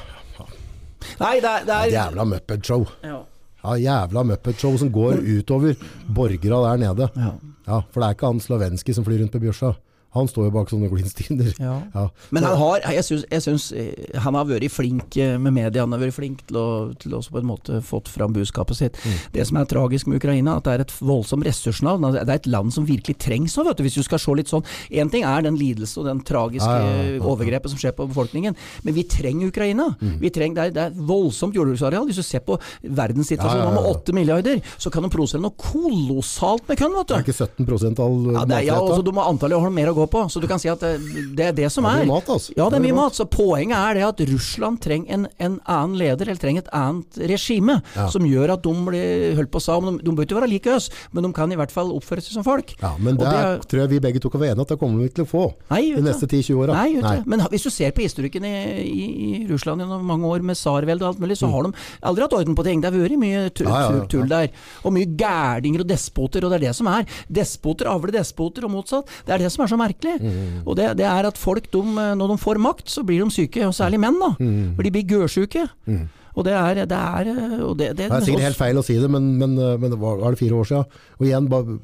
B: Nei, det det er
A: jævla Muppet-show.
B: ja.
A: Ja, jævla Muppet-show som går utover borgere der nede.
B: Ja.
A: Ja, For det er ikke han Slavenski som flyr rundt på Bjørsa. Han står jo bak sånne glinstiner.
B: Ja.
A: Ja.
B: Men han har, jeg syns, jeg syns eh, han har vært flink eh, med media. Han har vært flink til å, til å på en måte fått fram budskapet sitt.
A: Mm.
B: Det som er tragisk med Ukraina, at det er et voldsomt ressursnavn. Altså, Det er et land som virkelig trengs nå, vet du. Hvis du skal se litt sånn. Én ting er den lidelse og den tragiske
A: Ja, ja, ja, ja.
B: overgrepet som skjer på befolkningen, men vi trenger Ukraina.
A: Mm.
B: Vi trenger, det, er, det er voldsomt jordbruksareal. Hvis du ser på verdenssituasjonen
A: Ja, ja,
B: nå
A: ja.
B: med åtte milliarder, så kan de produsere noe kolossalt med kønn, vet
A: Det er ikke 17 av all
B: Ja, det er, ja, også, du må antallet har mer å gå på, så du kan si at det, det er det som
A: er. det
B: er.
A: mye mat, altså.
B: Ja, det er mye
A: mat.
B: Så poenget er det at Russland trenger en, en annen leder, eller trenger et annet regime,
A: Ja.
B: som gjør at de blir holdt på å sa, de, de bør ikke være like oss, men de kan i hvert fall oppføre seg som folk.
A: Ja, men
B: der
A: det, tror jeg vi begge to kan være enige at det kommer vi ikke til å få
B: Nei,
A: de neste 10-20 åra.
B: Nei, nei. Men hvis du ser på historikken i, i, i Russland gjennom mange år med tsarveldet og alt mulig, så har de aldri hatt orden på ting. Det har vært mye tull,
A: Mm. Ja, ja,
B: tull der. Og mye gærninger og despoter, og det er det som er. Despoter avler despoter, og motsatt. Det er det som er så merkelig.
A: Mm.
B: Og det, det er at folk, de, når de får makt, så blir de syke. Og særlig menn, da. For de blir gørsyke. Og det er, det er og det, det,
A: Mm. Er sikkert helt feil å si det, men, men, men det var, var det fire år siden. Og igjen, bare,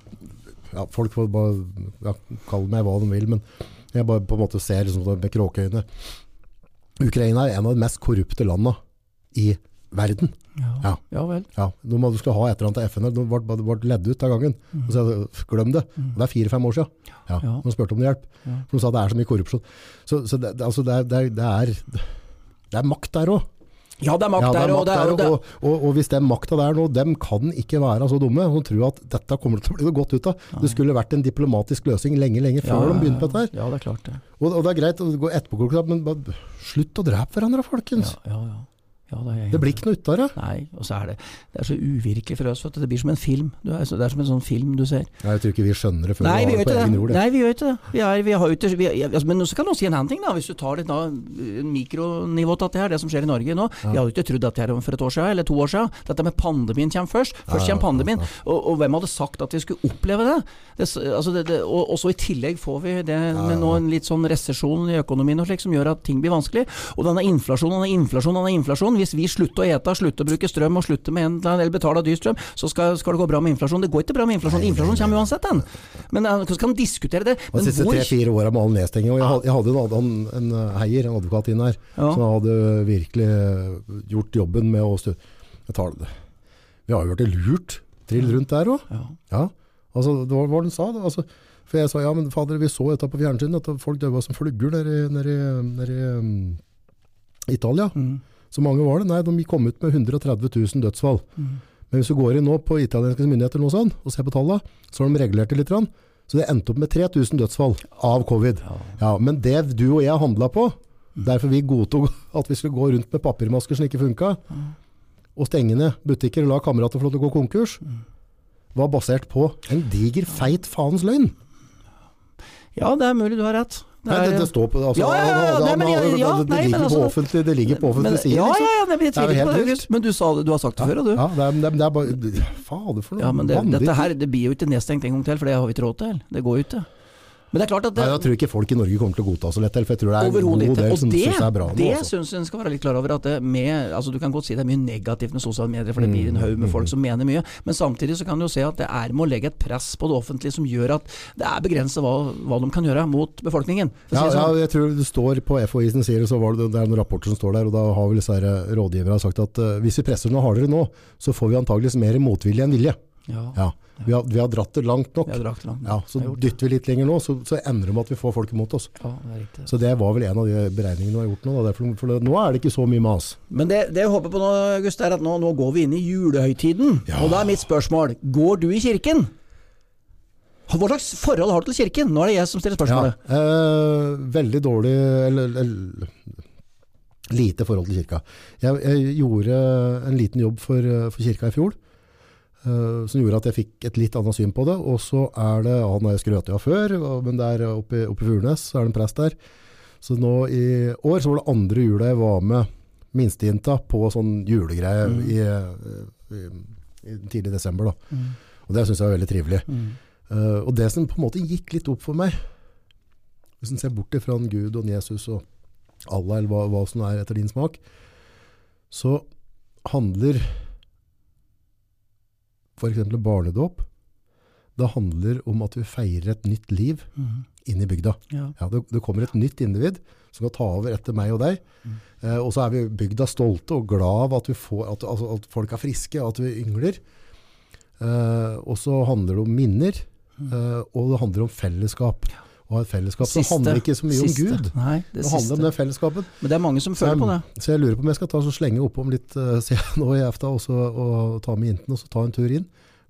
A: ja, folk får bare ja, kalle meg hva de vil, men jeg bare på en måte ser liksom det med kråkeøyne. Ukraina er en av de mest korrupte landene i verden.
B: Ja.
A: Ja.
B: ja vel.
A: Ja, de hadde skal ha et eller annet til FN, her, ble, ble, ble ledd ut av gangen. Og så jeg, glem det. Og det er fire-fem år siden. Ja,
B: Ja.
A: De spurte om hjelp. For de sa det er så mye korrupsjon. Så, så det, det- altså det, er, det, er, det, er, det makt der òg.
B: Ja, det er makt der,
A: òg.
B: og det og
A: og, og, hvis den makta der nå, dem kan ikke være så dumme og tro at dette kommer til å bli noe godt ut av. Det skulle vært en diplomatisk løsning lenge, lenge før de begynte på dette her.
B: Ja, det er klart det.
A: Og, det er greit å gå etterpåklokskap, men slutt å drepe hverandre, folkens.
B: Ja, ja, ja. Ja det,
A: Det blir ikke noe ut av det.
B: Nei, og så er det Det er så uvirkelig for oss. for. Det blir som en film. Du det er som en sånn film du ser.
A: Nei, Jeg tror ikke vi skjønner det før
B: Nei, vi
A: har det på egen
B: det.
A: jord.
B: Nei, vi gjør ikke det. Vi er, vi har ikke, vi, altså, men så kan du si en annen ting, da. Hvis du tar litt da, mikronivå til det her, det som skjer i Norge nå. Vi hadde ikke trodd dette her for et år siden, eller to år siden. Dette med pandemien kommer først. Først
A: Ja, ja,
B: kommer pandemien.
A: ja,
B: Og, og hvem hadde sagt at vi skulle oppleve det? det, altså det, det og, og så i tillegg får vi det med nå en litt sånn resesjon i økonomien og slik, som gjør at ting blir vanskelig. Og denne inflasjonen, denne inflasjonen, denne inflasjonen. Hvis vi slutter å ete, slutter å bruke strøm og slutter med en, eller betale dyr strøm, så skal, skal det gå bra med inflasjon. Det går ikke bra med inflasjon. Inflasjon kommer uansett, den. Men eh, hvordan kan man diskutere det?
A: De siste tre-fire åra med all nedstenging. Jeg, jeg hadde en, en, en heier, en advokat inn her,
B: Ja.
A: som hadde virkelig gjort jobben med å stu... Jeg tar det. Vi har jo blitt lurt trill rundt der òg.
B: ja.
A: Ja. Altså, det var hva den sa. Det. Altså, for jeg sa ja, men fader, vi så dette på fjernsyn, at folk døde som flugger nede i- um, Italia.
B: Mm.
A: Så mange var det? Nei, de kom ut med 130 000 dødsfall.
B: Mm.
A: Men hvis du går inn nå på italienske myndigheter noe sånt, og ser på tallene, så har de regulert det litt. Så det endte opp med 3000 dødsfall av covid.
B: Ja.
A: Men det du og jeg handla på, derfor vi godtok at vi skulle gå rundt med papirmasker som ikke funka, og stenge ned butikker og la kamerater få lov til å gå konkurs, var basert på en diger, feit faens løgn.
B: ja, det er mulig du har rett. Det
A: Nei,
B: er-
A: det, det står på altså,
B: Ja, ja, ja, ja, nei, men jeg- ja,
A: det,
B: nei, men
A: på
B: altså-
A: offentlig, det ligger på offentlig side,
B: ja,
A: liksom.
B: ja, ja, nei, men jeg
A: Det er
B: tviler ikke på det, August. Men du, sa det, du har sagt det før, og du.
A: Ja, det er, det er, det er bare Fader, for noe
B: Ja, men det, dette her det blir jo ikke nedstengt en gang til, for det har vi ikke råd til. Det går jo ikke. Men det er klart at det,
A: Nei, jeg tror ikke folk i Norge kommer til å godta så lett, for jeg tror det er en god del som
B: det,
A: syns det er bra nå.
B: det
A: altså.
B: syns en skal være litt klar over. At det med, altså Du kan godt si det er mye negativt med sosiale medier, for det blir en haug
A: Mm,
B: med folk som mener mye. Men samtidig så kan du jo se at det er med å legge et press på det offentlige som gjør at det er begrenset hva, hva de kan gjøre mot befolkningen.
A: Ja,
B: det
A: ja,
B: sånn.
A: jeg tror du står på FHI sin side, så var det, det er noen rapporter som står der, og da har vel disse her rådgivere sagt at uh, hvis vi presser noe hardere nå, så får vi antageligvis mer motvilje enn vilje.
B: Ja,
A: Ja, vi har, vi har dratt det langt nok.
B: langt.
A: Ja, så dytter vi litt lenger nå, så, så endrer det med at vi får folk imot oss.
B: Ja, det er riktig.
A: Så det var vel en av de beregningene vi har gjort nå. Da. Derfor, for det, nå er det ikke så mye mas.
B: Men det, det jeg håper på nå, August, er at nå, nå går vi inn i julehøytiden. Og da er mitt spørsmål, går du i kirken? Hva slags forhold har du til kirken? Nå er det jeg som stiller
A: Ja,
B: spørsmålet.
A: eh, veldig dårlig eller, eller lite forhold til kirka. Jeg, jeg gjorde en liten jobb for, for kirka i fjor, som gjorde at jeg fikk et litt annet syn på det. Og så er det, han har jeg skrøt av før, men der oppe, oppe i Furnes er det en prest der. Så nå i år så var det andre jula jeg var med minstejenta på sånn julegreie
B: Mm.
A: i, eh, i, i tidlig desember. Da.
B: Mm.
A: Og det syns jeg var veldig trivelig.
B: Mm.
A: Uh, og det som på en måte gikk litt opp for meg, hvis en ser bort ifra Gud og Jesus og Allah, eller hva, hva som er etter din smak, så handler eksempel barnedåp, det handler om at vi feirer et nytt liv
B: Mm.
A: inn i bygda.
B: Ja.
A: Ja, det, det kommer et nytt individ som skal ta over etter meg og deg.
B: Mm.
A: Eh, og så er vi bygda stolte og glad av at, vi får, at, altså, at folk er friske, at vi yngler. Eh, og så handler det om minner,
B: Mm.
A: eh, og det handler om fellesskap. Å ha et fellesskap. Siste, det handler ikke så mye
B: siste.
A: om Gud.
B: Nei, det,
A: Det handler om
B: siste.
A: det fellesskapet.
B: Men det er mange som føler på det.
A: så jeg lurer på om jeg skal ta så slenge oppom litt uh, nå i EFTA og, så, og ta med jentene og så ta en tur inn.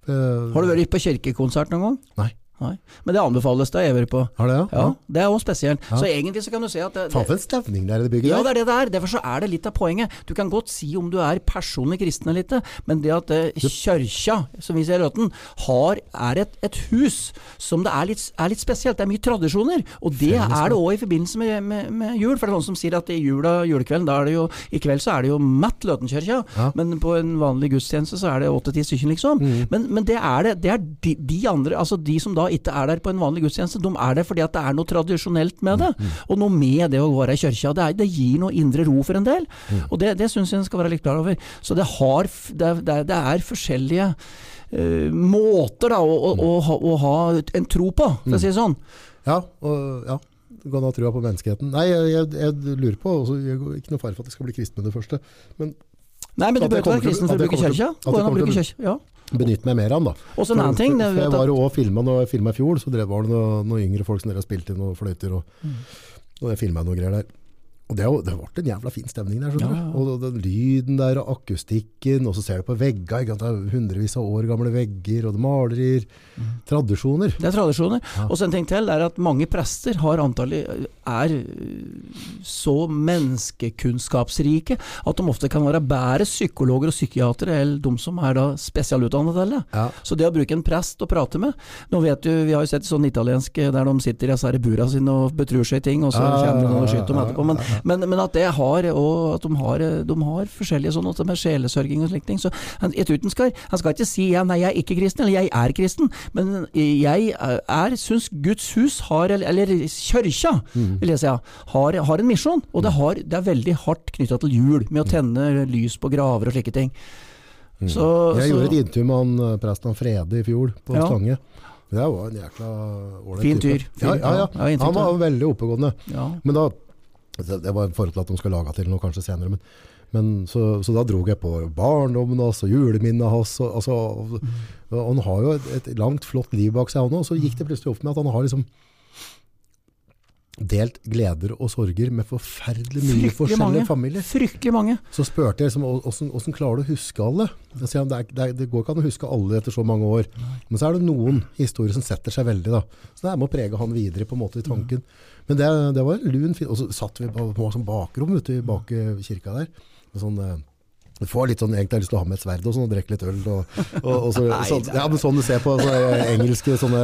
A: Uh,
B: Har du vært på kirkekonsert noen gang?
A: Nei.
B: Nei. Men det anbefales det, jeg har på.
A: Har det, ja?
B: Ja, Det er òg spesielt.
A: Ja.
B: Så egentlig så kan du si at
A: Faen for en stemning det er i det bygget
B: Ja,
A: der.
B: det er det det er. Derfor så er det litt av poenget. Du kan godt si om du er personlig kristen eller ikke, men det at kjørkja, som vi ser i Løten, har, er et, et hus som det er litt, er litt spesielt. Det er mye tradisjoner. Og det
A: Fellesskap.
B: er det òg i forbindelse med, med, med jul. For det er noen som sier at i jula, julekvelden, da er det jo I kveld så er det jo matt Løtenkirka,
A: Ja.
B: men på en vanlig gudstjeneste så er det åtte-ti stykker, liksom.
A: Mm.
B: Men, men det er det. Det er de, de andre, altså de som da ikke er der på en vanlig gudstjeneste, de er der fordi at det er noe tradisjonelt med det. Og noe med det å være i kirka. Det, det gir noe indre ro for en del. Og det, det syns jeg en skal være litt klar over. Så det, har, det, det er- forskjellige uh, måter da, å, å, å, ha, å ha en tro på, for å si det sånn.
A: Ja, og, ja. Du kan ha trua på menneskeheten. Nei, jeg, jeg, jeg lurer på også, jeg Ikke noe fare for at jeg skal bli kristen med det første. Men
B: Nei, men du bør ikke være kristen for å
A: til- det
B: Gå inn
A: å
B: bruke
A: til-
B: Ja.
A: Benytt meg mer av den, da.
B: Og så en annen ting.
A: For jeg var jo også filmet når jeg filma i fjor, så drev, var det noen, noen yngre folk som dere spilte inn noen fløyter, og,
B: Mm.
A: og jeg filmet noen greier der. Og det, det ble en jævla fin stemning der, skjønner
B: Ja,
A: du. Og den lyden der, og akustikken, og så ser du på det er hundrevis av år gamle vegger, og det malerier, tradisjoner.
B: Det er tradisjoner.
A: Ja.
B: Og så en ting til er at mange prester har antallet er så menneskekunnskapsrike at de ofte kan være bedre psykologer og psykiatere enn de som er da spesialutdannet til det.
A: Ja.
B: Så det å bruke en prest å prate med Nå vet du, Vi har jo sett sånn italiensk eh, der de sitter i disse bura sine og betrur seg i ting, og så kommer noen og skyter dem etterpå. Men. Men, men at det har og at de har, eh, de har forskjellige sånne også med sjelesørging og slike ting. Så han, jeg tror han skal, han skal ikke si ja, nei, jeg er ikke kristen, eller jeg er kristen. Men jeg er, syns Guds hus har, eller, eller kyrkja,
A: Mm.
B: vil jeg si, har, har en misjon. Og det, har, det er veldig hardt knytta til jul, med å tenne lys på graver og slike ting.
A: Mm.
B: Så,
A: Jeg
B: så
A: gjorde et intervju med han eh, presten Frede i fjor, på
B: Ja.
A: Stange. Det var en jækla ålreit
B: Fin
A: type.
B: tyr.
A: Ja, ja, ja.
B: ja,
A: Han var veldig oppegående.
B: ja.
A: Men da Det var i forhold til at de skulle lage til noe kanskje senere. Men, men så, så da dro jeg på barndommen hans og juleminnet hans. Og, altså, og han har jo et, et langt, flott liv bak seg. han òg. Så gikk det plutselig opp med at han har liksom delt gleder og sorger med forferdelig mye
B: Fryktelig
A: forskjellige
B: mange.
A: familier.
B: Fryktelig mange.
A: Så spurte jeg liksom, hvordan klarer du å huske alle? Jeg det, er, det, går ikke an å huske alle etter så mange år. Men så er det noen historier som setter seg veldig. da. Så det er med å prege han videre på en måte i tanken. Men det, det var en lun fin. Og så satt vi på, på sånn bakrom ute i bak kirka der. Med sånn, eh, du får litt sånn, egentlig har lyst til å ha med et sverd og sånn, og drikke litt øl. Og, og, og så,
B: Nei,
A: sånn, ja, men sånn du ser på så, engelske sånne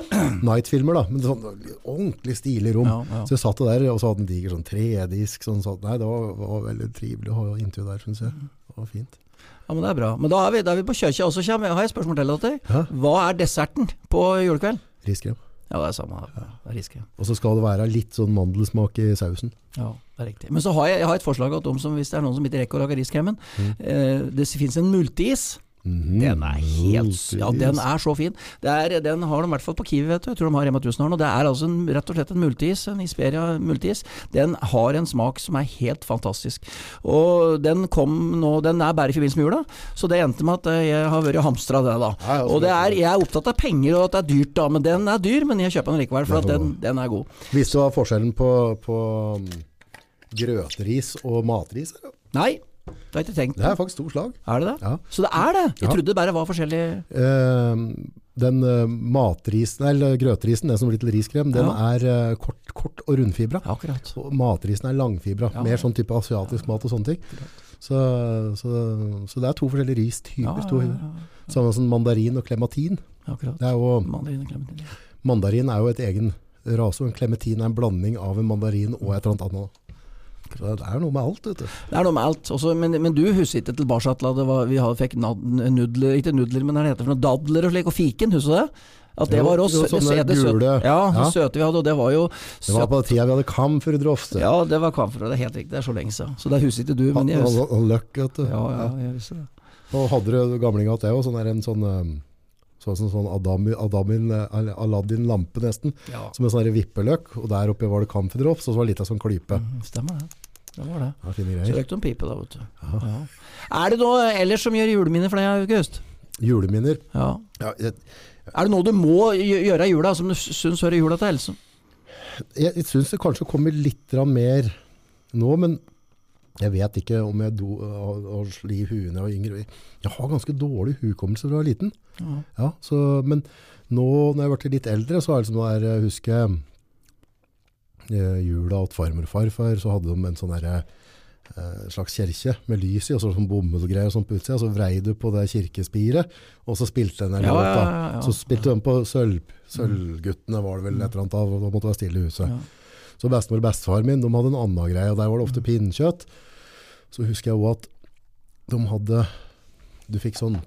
A: night-filmer. da. Men sånn ordentlig stilig rom.
B: Ja, ja.
A: Så jeg satt der, og så hadde en diger sånn tredisk. Sånn, så, Nei, det var, var veldig trivelig å ha intervju der, syns jeg. Det var fint.
B: Ja, men Det er bra. Men da er vi, da er vi på kjøkkenet også, Kjem. Jeg et spørsmål til deg. Hva er desserten på julekveld?
A: Riskrem.
B: Ja, det er samme. her. Det er riskrem.
A: Og så skal det være litt sånn mandelsmak i sausen.
B: Ja, det er riktig. Men så har jeg, jeg har et forslag at om som, hvis det er noen som ikke rekker å lage riskremen
A: Mm.
B: eh, Det finnes en multeis.
A: Mhm.
B: Den er helt Ja, den er så fin. Det er, den har de i hvert fall på Kiwi, vet du. Jeg tror de har Rema 1000 har den. Det er altså en, rett og slett en multis, en Isperia multis. Den har en smak som er helt fantastisk. Og den kom nå Den er bare i forbindelse med jula, så det endte med at eh, jeg har vært og hamstra det, da. Og det er, jeg er opptatt av penger og at det er dyrt, da. Men den er dyr, men jeg kjøper den likevel, for den, den er god.
A: Visste du hva forskjellen på, på um, grøteris og matris er?
B: Nei, det har jeg ikke tenkt
A: Det er faktisk to slag.
B: Er det det?
A: Ja.
B: Så det er det? Jeg trodde det bare var forskjellig
A: Eh, den matrisen, eller grøtrisen, den som blir til riskrem, den er eh, kort, kort og rundfibra.
B: Ja, akkurat.
A: Og matrisen er langfibra. Mer sånn type asiatisk mat og sånne ting. Så, så, så det er to forskjellige ristyper.
B: Ja, ja, ja,
A: Samme som mandarin og
B: klematin. akkurat.
A: Det jo,
B: Mandarin og klematin.
A: mandarin er jo et egen rase, og en klementin er en blanding av en mandarin og et eller annet annet. Så det er noe med alt, vet du.
B: Det er noe med alt. Også, men, men du husker ikke tilbake til at var, vi hadde, fikk nudler, ikke nudler, men hva det heter for noe, dadler og slik, og fiken, husker du det? At det
A: Jo,
B: var oss.
A: jo,
B: det
A: sånne
B: søte-
A: gule-
B: Ja,
A: ja.
B: søte vi hadde, og det var jo
A: Det var på den tida vi hadde kamferdroft.
B: Ja, det var kamfer, det er helt riktig. Det er så lenge siden. Så det husker ikke du, men jeg husker.
A: og, løkk, løk, vet du.
B: Ja, ja, jeg husker det.
A: Og hadde du gamling hatt det òg, sånn der en sånn um, var sånn, sånn Adami, Adamin, eller Aladdin-lampe nesten,
B: Ja,
A: som en sånn vippeløk, og der oppe var det kamferdrops, og så var det litt av sånn klype.
B: mm, stemmer det. Det var det.
A: Ja, fine greier.
B: røykte om pipe da, vet du. Ja. Er det noe ellers som gjør juleminner for deg, August?
A: Juleminner.
B: Ja.
A: Ja, jeg,
B: Er det noe du må gjøre i jula, som du syns hører jula til helse?
A: jeg, jeg syns det kanskje kommer litt mer nå, men jeg vet ikke om jeg do, og, og sli huet når jeg var yngre. Jeg har ganske dårlig hukommelse fra jeg var liten.
B: Ja.
A: Ja, så, men nå når jeg ble litt eldre, så er det som når jeg husker eh, jula til farmor og farfar, så hadde de en sånn derre eh, slags kirke med lys i, og så sånn bomullgreier sånn på utsida. Så vrei du på det kirkespiret, og så spilte den en
B: Ja,
A: låt.
B: ja, ja.
A: Så spilte de på sølv, Sølvguttene, var det vel et eller annet av, og da måtte være stille i huset. Så bestemor og bestefar min, de hadde en annen greie, og der var det ofte pinnekjøtt. Så husker jeg også at de hadde, du fikk sånn,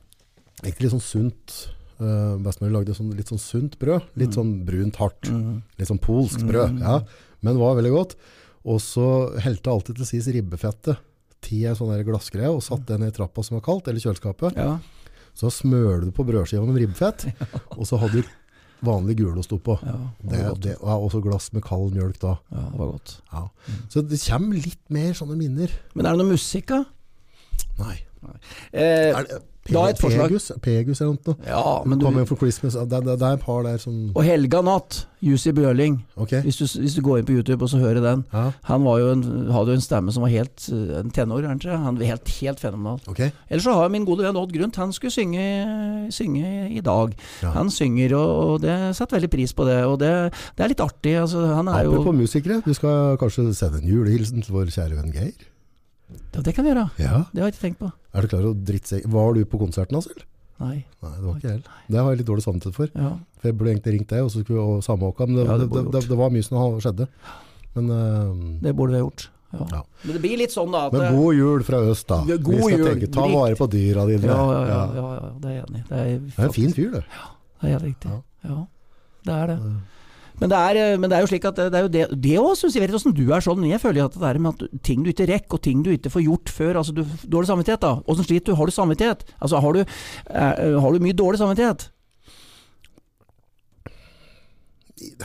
A: egentlig sånn sunt, uh, bestemor lagde sånn, litt sånn sunt brød, litt sånn brunt hardt, litt sånn polsk brød, ja, men var veldig godt. Og så helte alltid til sist ribbefettet ti en sånn glassgreie, og satt den i trappa som var kaldt, eller kjøleskapet.
B: Ja.
A: Så smørte du på brødskiva med ribbefett, og så hadde du vanlig gulost oppå.
B: Ja, det
A: Det, og også glass med kald mjølk da.
B: Ja, det var godt.
A: Ja. Så det kommer litt mer sånne minner.
B: Men er det noe musikk, da?
A: Nei.
B: Eh,
A: Er det,
B: Da et forslag.
A: Pegus, Pegus eller noe?
B: ja, men du
A: Coming for Christmas. Det, det, det er et par der som
B: Og Helga Natt, Jussi Bjørling.
A: Okay.
B: Hvis du, hvis du går inn på YouTube og så hører den.
A: Ja,
B: Han var jo en, hadde jo en stemme som var helt eh, en tenår, kanskje. Han var helt, helt fenomenal.
A: Okay.
B: Ellers så har jeg min gode venn Odd Grunt. Han skulle synge, synge i dag.
A: Ja.
B: Han synger, og, og det setter veldig pris på det. Og det, det er litt artig. Altså, han er jo
A: Apropos musikere, du skal kanskje sende en julehilsen til vår kjære venn Geir.
B: Ja, Det kan vi gjøre.
A: Ja.
B: Det har jeg ikke tenkt på.
A: Er du klar over drittsekk? Var du på konserten hans, eller?
B: Nei.
A: Nei, det var ikke jeg heller. Det har jeg litt dårlig samvittighet for.
B: Ja.
A: For jeg burde egentlig ringt deg, og så skulle vi og samme åka, men det,
B: Ja, det
A: det, det, var mye som skjedde. Men, uh,
B: Det burde vi ha gjort. Ja.
A: Ja.
B: Men det blir litt sånn da at
A: men god jul fra øst, da.
B: God
A: vi skal
B: jul.
A: tenke, ta
B: Dritt.
A: vare på dyra dine.
B: ja, ja, ja, ja, ja, det er jeg enig i. Det er,
A: Det er en fin fyr, Ja,
B: Det er helt riktig.
A: Ja.
B: Ja, det er det. Men det er, men det er jo slik at det, det er jo det Det òg syns jeg vet ikke åssen du er sånn. Jeg føler at det der med at ting du ikke rekker, og ting du ikke får gjort før altså du, Dårlig samvittighet, da. Åssen sliter du? Har du samvittighet? Altså Har du, er, har du mye dårlig samvittighet?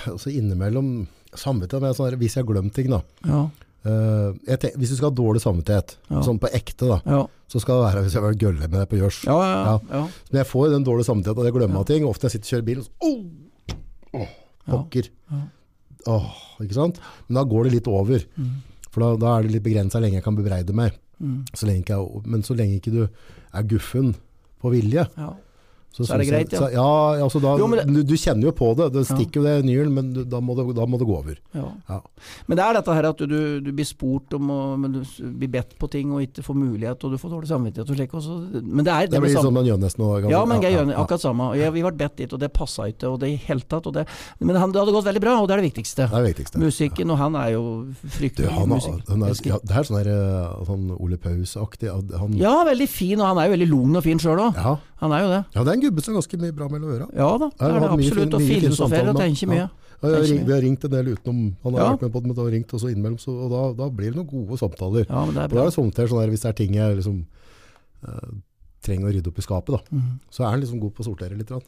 A: Altså innimellom samvittighet med sånn, Hvis jeg har glemt ting, da.
B: Ja.
A: Uh, jeg tenk, hvis du skal ha dårlig samvittighet,
B: Ja.
A: sånn på ekte, da,
B: Ja,
A: så skal det være hvis jeg var gølle med deg på gjørs.
B: ja.
A: Men jeg får den dårlige samvittigheten og jeg glemmer ting. Ofte jeg sitter og kjører bil, og så Åh! Åh, pokker.
B: Ja.
A: Åh, ikke sant? Men da går det litt over. For da, da er det litt begrensa hvor lenge jeg kan bebreide meg.
B: Mm.
A: Så jeg, men så lenge ikke du er guffen på vilje,
B: ja.
A: Så,
B: Så er det greit, ja.
A: Så, ja, altså da,
B: Jo, det-
A: du, du kjenner jo på det. Det stikker jo det i nyren, men du, da, må det, da må det gå over.
B: Ja.
A: Ja.
B: Men det er dette her at du, du, blir spurt om å men du blir bedt på ting og ikke får mulighet, og du får dårlig samvittighet og slik. Også. men det er
A: Det
B: det
A: blir sånn man gjør nesten nå.
B: Ja, men Geir
A: ja,
B: Jønne,
A: ja.
B: akkurat samme. Og jeg, vi ble bedt dit, og det passa ikke, og det i hele tatt. Og det, men han, det hadde gått veldig bra, og det er det viktigste.
A: Det er det viktigste.
B: Musikken, og han er jo fryktelig
A: er,
B: elsker.
A: ja, det er sånn, der, eh, sånn Ole Paus-aktig.
B: Ja, veldig fin, og han er jo veldig lugn og fin sjøl òg.
A: ja.
B: Han er jo det.
A: ja, det er en gubbe seg ganske mye bra mellom øra.
B: Ja da, det er det absolutt. filosoferer
A: samtaler
B: og
A: med
B: tenker mye.
A: Ja, har
B: Tenker
A: vi har ringt en del utenom Han har
B: Ja.
A: vært med på det, men da har ringt også innimellom, så, og da, da blir det noen gode samtaler.
B: Ja, men det er
A: Og da er det sånt her, sånn der, hvis det er ting jeg liksom, uh, trenger å rydde opp i skapet, da,
B: mm.
A: så er han liksom god på å sortere litt. Det,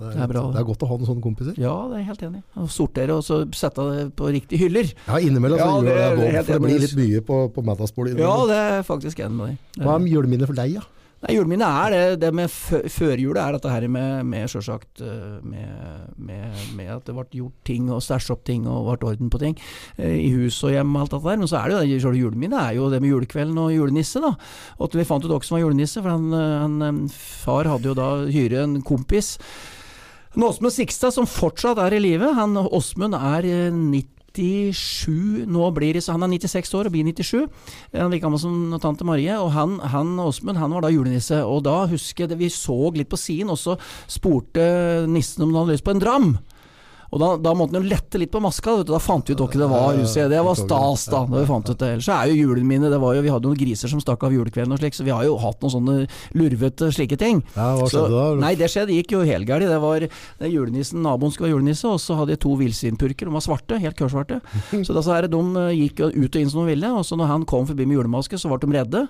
B: Det er bra, det.
A: er godt å ha noen sånne kompiser.
B: Ja, det er jeg helt enig i. Å Sortere og så sette det på riktige hyller.
A: Ja, innimellom så
B: Ja,
A: gjør
B: det er
A: jeg det,
B: helt
A: for det blir litt mye på, på middagsbordet.
B: Ja, det er faktisk enig med deg. Er-
A: Hva er juleminnet for deg, ja?
B: Nei, Juleminnet er det, det med fø- førjulet er dette her med, med sjølsagt eh, med, med, med at det ble gjort ting og stæsja opp ting og ble orden på ting eh, i hus og hjem og alt dette der. Men så er det jo det selve juleminnet er jo det med julekvelden og julenisse, da. Og vi fant ut hvem som var julenisse, for han, eh, han, far hadde jo da hyret en kompis En Åsmund Sikstad som fortsatt er i live. Han Åsmund er eh, 97 nå blir så Han er 96 år og blir 97. Han virker gammel som tante Marie. Og han, han Åsmund han var da julenisse. Og da husker jeg det, vi så litt på siden, og så spurte nissen om han hadde lyst på en dram. Og da, da måtte han jo lette litt på maska. Vet du. Da fant vi ut hva det var. husker. Det var stas, da. da vi fant ut det. Ellers er jo julene mine det var jo, Vi hadde noen griser som stakk av julekvelden og slik, så vi har jo hatt noen sånne lurvete slike ting.
A: Ja, hva
B: Så-
A: skjedde da?
B: Nei, det skjedde, gikk jo helgærlig. Det var det julenissen, naboen skulle være julenisse, og så hadde jeg to villsvinpurker. De var svarte, helt kørsvarte. Så da så er det, de eh, gikk jo ut og inn som de ville, og så når han kom forbi med julemaske, så ble de redde.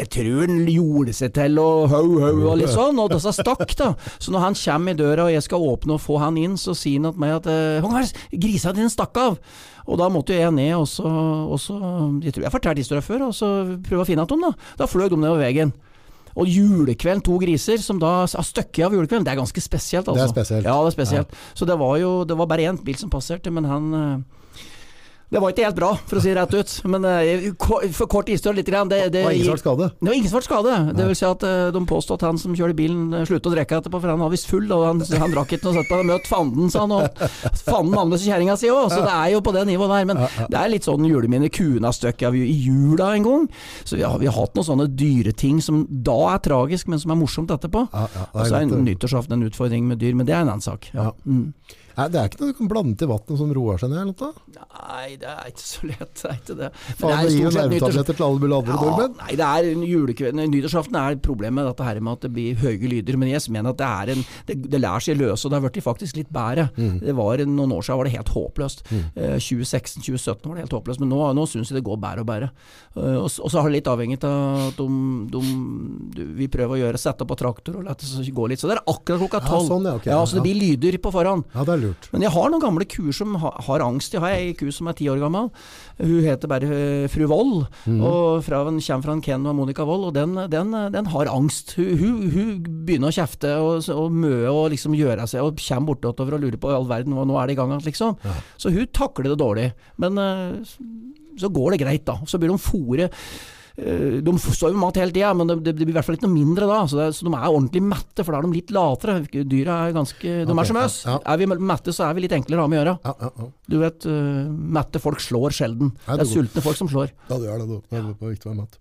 B: Jeg tror han gjorde seg til og ho, ho og litt sånn, og disse stakk, da. Så når han kommer i døra og jeg skal åpne og få han inn, så sier han til meg at eh, «Håkon, hva er det? grisa dine stakk av. Og da måtte jo jeg ned og så, og så Jeg tror jeg har fortalt historien før, og så prøve å finne igjen dem, da. Da fløy de nedover veggen. Og julekvelden, to griser som da har støkket av julekvelden, det er ganske spesielt. Altså.
A: Det er spesielt.
B: Ja, det er spesielt. Så det var jo det var bare én bil som passerte, men han eh, Det var ikke helt bra, for å si det rett ut. Men eh, for kort historie litt. Grann, det, det,
A: Det var ingen svart skade.
B: det var ingen ble skade. Det vil si at eh, De påstod at han som kjørte bilen eh, sluttet å drikke etterpå, for han var visst full. Og han, han drakk ikke noe sett på Han møtt fanden, sa han. Og fanden hos kjerringa si òg, så det er jo på det nivået der. Men det er litt sånn juleminne. Kuene har støkket i jula en gang. Så vi har, vi har hatt noen sånne dyreting som da er tragisk, men som er morsomt etterpå.
A: Det
B: Og så er nyttårsaften en utfordring med dyr, men det er en annen sak. Ja. Mm.
A: Nei, det er ikke noe du kan blande til vannet som roer seg ned eller noe?
B: Nei, det er ikke så lett. Det er ikke det.
A: Faen, det
B: det
A: gir jo nervetabletter til alle andre,
B: Ja,
A: nordmenn.
B: nei, det er julekvelden Nyttårsaften er problemet med dette her med at det blir høye lyder. Men jeg mener at det er en Det, det lærer seg løse, og det har blitt faktisk litt bedre.
A: Mm.
B: Det var Noen år siden var det helt håpløst. Mm. 2016-2017 var det helt håpløst, men nå, nå syns jeg det går bedre og bedre. Eh, og, og så har det litt avhengig av at de, de, vi prøver å gjøre sette på traktor og la det gå litt. Så det er akkurat klokka
A: Ja, sånn, ja, ok.
B: så det blir lyder på forhånd.
A: Ja, det er lurt.
B: Men jeg har noen gamle kuer som ha, har angst. Jeg har ei ku som er ti år gammel. Hun heter bare eh, fru Wold, og fra, hun kommer fra en Ken og Monica Wold, og den, den, den har angst. Hun, hun, hun begynner å kjefte og, og møe og liksom gjøre seg, og kommer bortover og lurer på i all verden, hva nå er det i gang igjen, liksom. Så hun takler det dårlig. Men eh, så går det greit, da. Så blir de fôre Eh, De står jo mat hele tida, men det, det blir i hvert fall ikke noe mindre da. Så, det, så de er ordentlig mette, for da er de litt latere. Dyra er ganske De
A: okay,
B: er som oss.
A: ja.
B: Er vi mette, så er vi litt enklere å ha med å gjøre.
A: Ja, ja, ja.
B: Du vet, uh, mette folk slår sjelden.
A: Nei,
B: Det
A: det
B: er sultne folk som slår.
A: Ja, det gjør det. Det er viktig å være mett.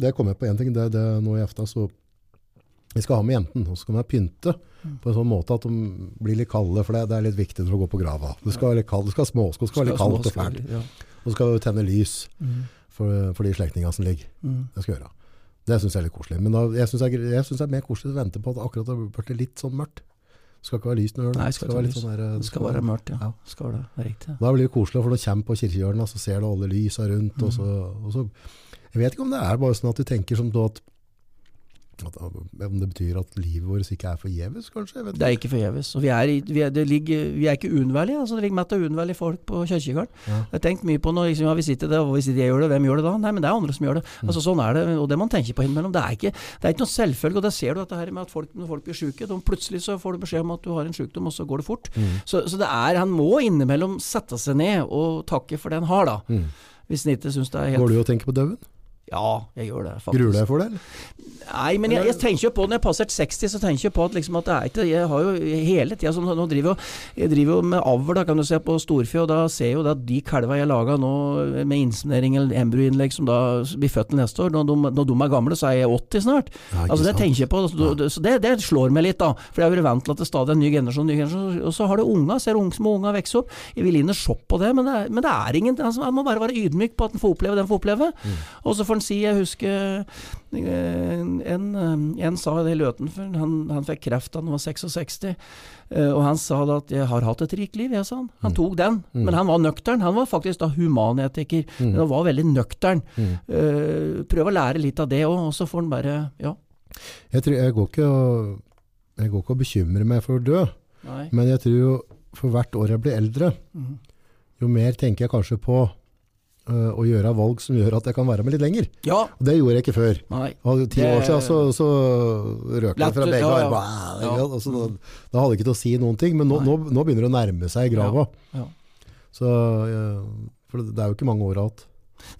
A: Det kom jeg på én ting. Det, det nå i EFTA så Vi skal ha med jentene, og så skal vi pynte på en sånn måte at de blir litt kalde, for det, det er litt viktig når du går på grava. Du skal ha litt det skal ha småsko, du skal ha litt kaldt og fælt.
B: Ja.
A: Og så skal vi tenne lys for, for de slektningene som ligger.
B: Mm.
A: Det skal jeg gjøre. Det syns jeg er litt koselig. Men da, jeg syns det, er- er mer koselig å vente på at akkurat det har blitt litt sånn mørkt. Det skal ikke være lyst når det. Det skal være litt sånn der,
B: Det skal være mørkt, ja.
A: Ja.
B: Skal det, det riktig, ja.
A: Da blir det koselig, for når du kommer på kirkehjørnet, så ser du alle lysa rundt, og, så, og så Jeg vet ikke om det er bare sånn at du tenker som du at, at Om det betyr at livet vårt ikke er forgjeves, kanskje?
B: Det er ikke forgjeves. Vi vi det ligger, vi er ikke uunnværlige. Altså, det ligger mett av uunnværlige folk på kirkegården.
A: Ja.
B: Jeg har tenkt mye på når liksom, ja, hvis ikke det, og hvis ikke jeg gjør det, hvem gjør det da? Nei, men det er andre som gjør det.
A: Mm.
B: Altså, sånn er det, og det man tenker på innimellom. Det er ikke, det er ikke noe selvfølge, og det ser du dette her med at folk, når folk blir syke. De, plutselig så får du beskjed om at du har en sykdom, og så går det fort.
A: Mm.
B: Så, så det er, han må innimellom sette seg ned og takke for det han har, da.
A: Mm.
B: Hvis han ikke syns det er helt
A: Går du og tenker på døden?
B: Ja, jeg gjør det, faktisk.
A: Gruer du deg for det? eller?
B: Nei, men jeg, jeg tenker jo på når jeg har passert 60, så tenker jeg på at, liksom at det er ikke Jeg har jo hele tida sånn, Nå driver jo, jeg driver jo med avl, da kan du se, på storfe, og da ser jeg jo at de kalva jeg laga nå med inseminering eller embryoinnlegg som da blir født neste år, når de, når de er gamle, så er jeg 80 snart.
A: Ja,
B: altså Det
A: sant?
B: tenker jeg på. Så, det- det, det slår meg litt, da. For jeg har vært vant til at det stadig er en ny generasjon, ny generasjon og så har du unga, ser unge små unga vokse opp. Jeg vil inn og se på det, men det, er, men det er ingen altså, Man må bare være ydmyk på at en får oppleve det en får oppleve.
A: Mm.
B: Og så får en si, jeg husker eh, en, eh, en sa det i Løten, for han, han fikk kreft da han var 66. eh, Og han sa da at 'jeg har hatt et rikt liv', jeg, sa han. Han tok den,
A: Mm.
B: men han var nøktern. Han var faktisk da humanetiker.
A: Mm.
B: Men han var veldig nøktern.
A: Mm.
B: Prøv å lære litt av det òg, og så får han bare Ja.
A: Jeg, tror, jeg, går ikke og, jeg går ikke og bekymrer meg for å dø,
B: Nei.
A: men jeg tror jo for hvert år jeg blir eldre,
B: Mhm.
A: jo mer tenker jeg kanskje på å gjøre valg som gjør at jeg kan være med litt lenger.
B: Ja.
A: Og det gjorde jeg ikke før.
B: Nei.
A: Og ti år siden så, så røk det fra begge
B: ja, ja.
A: armer. Ah,
B: Ja.
A: ikke sant? Og så da, da hadde jeg ikke til å si noen ting, men nå, nå, nå begynner det å nærme seg grava.
B: Ja.
A: Så, øh, for det, er jo ikke mange år igjen.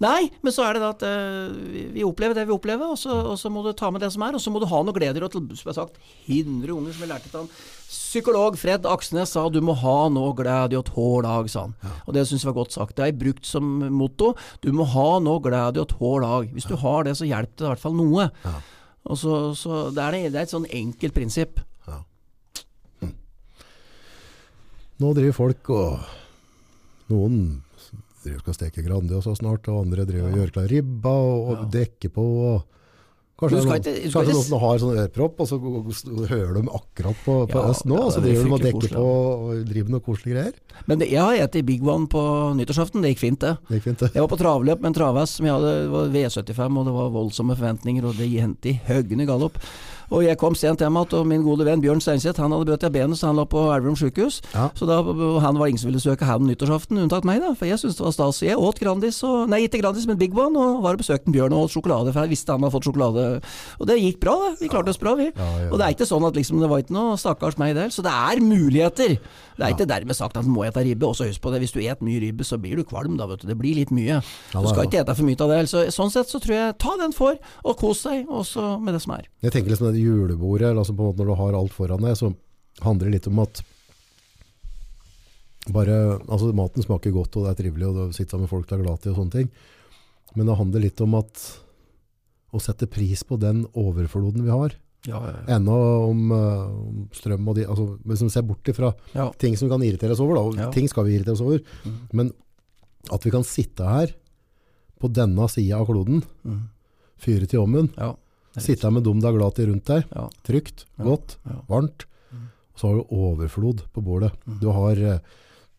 B: Nei, men så er det da at eh, vi- opplever det vi opplever, og så, og så må du ta med det som er. Og så må du ha noe glede Og. Til, som jeg har sagt, 100 unger som jeg lærte til han. Psykolog Fred Aksnes sa du må ha noe glede i et hver dag, sa han. Og det syns jeg var godt sagt. Det er brukt som motto. Du må ha noe glede i et hver dag. Hvis du har det, så hjelper det i hvert fall noe. Og så, så det, er, det er et sånn enkelt prinsipp.
A: Nå driver folk og noen driver skal steke Grandiosa snart, og andre driver og gjør klar ribba og, og dekker på. Og kanskje
B: Du skal
A: noen,
B: ikke-
A: kanskje noen som har sånn ørepropp, og så hører de akkurat på, på
B: Ja,
A: øst nå, og så
B: er
A: driver de og dekker koselig. på og driver med noe koselige greier.
B: Men det, jeg har spist Big One på nyttårsaften. Det gikk fint, det.
A: Det gikk fint, det.
B: Jeg var på travløp med en travhest som jeg hadde, det var V75, og det var voldsomme forventninger, og det hendte i høgne galopp. Og jeg kom sent hjem igjen, og min gode venn Bjørn Steinseth han hadde brøt benet, så han lå på Elverum sykehus.
A: Ja.
B: Så da, han var ingen som ville søke ham nyttårsaften, unntatt meg, da. For jeg syntes det var stas. Jeg åt Grandis, og, nei ikke Grandis, men Big One, og var og besøkte Bjørn og åt sjokolade, for jeg visste han hadde fått sjokolade. Og det gikk bra, det. Vi klarte oss bra, vi.
A: Ja, ja.
B: Og det er ikke sånn at liksom, det var ikke noe stakkars meg der. Så det er muligheter. Det er ikke dermed sagt at du må ete ribbe. Også husk på det, hvis du et mye ribbe, så blir du kvalm da, vet du. Det blir litt mye. Du skal ikke ete for mye av det. Så, sånn sett så tror jeg ta den for, og kos deg også med det som er.
A: Jeg tenker liksom det julebordet, altså på en måte når du har alt foran deg, så handler det litt om at bare, altså maten smaker godt, og det er trivelig, og du sitter med folk du er glad i, og sånne ting. Men det handler litt om at å sette pris på den overfloden vi har. Ennå om, eh, om strøm og de, altså hvis vi ser bort ifra
B: Ja.
A: ting som kan irritere oss over, da, og
B: Ja.
A: ting skal vi irritere oss over,
B: Mm.
A: men at vi kan sitte her på denne sida av kloden,
B: Mm.
A: fyre til ommen,
B: Ja.
A: Sitte med dem du glad til rundt deg,
B: Ja.
A: trygt, godt, varmt,
B: Og
A: så har du overflod på bordet. Du har eh,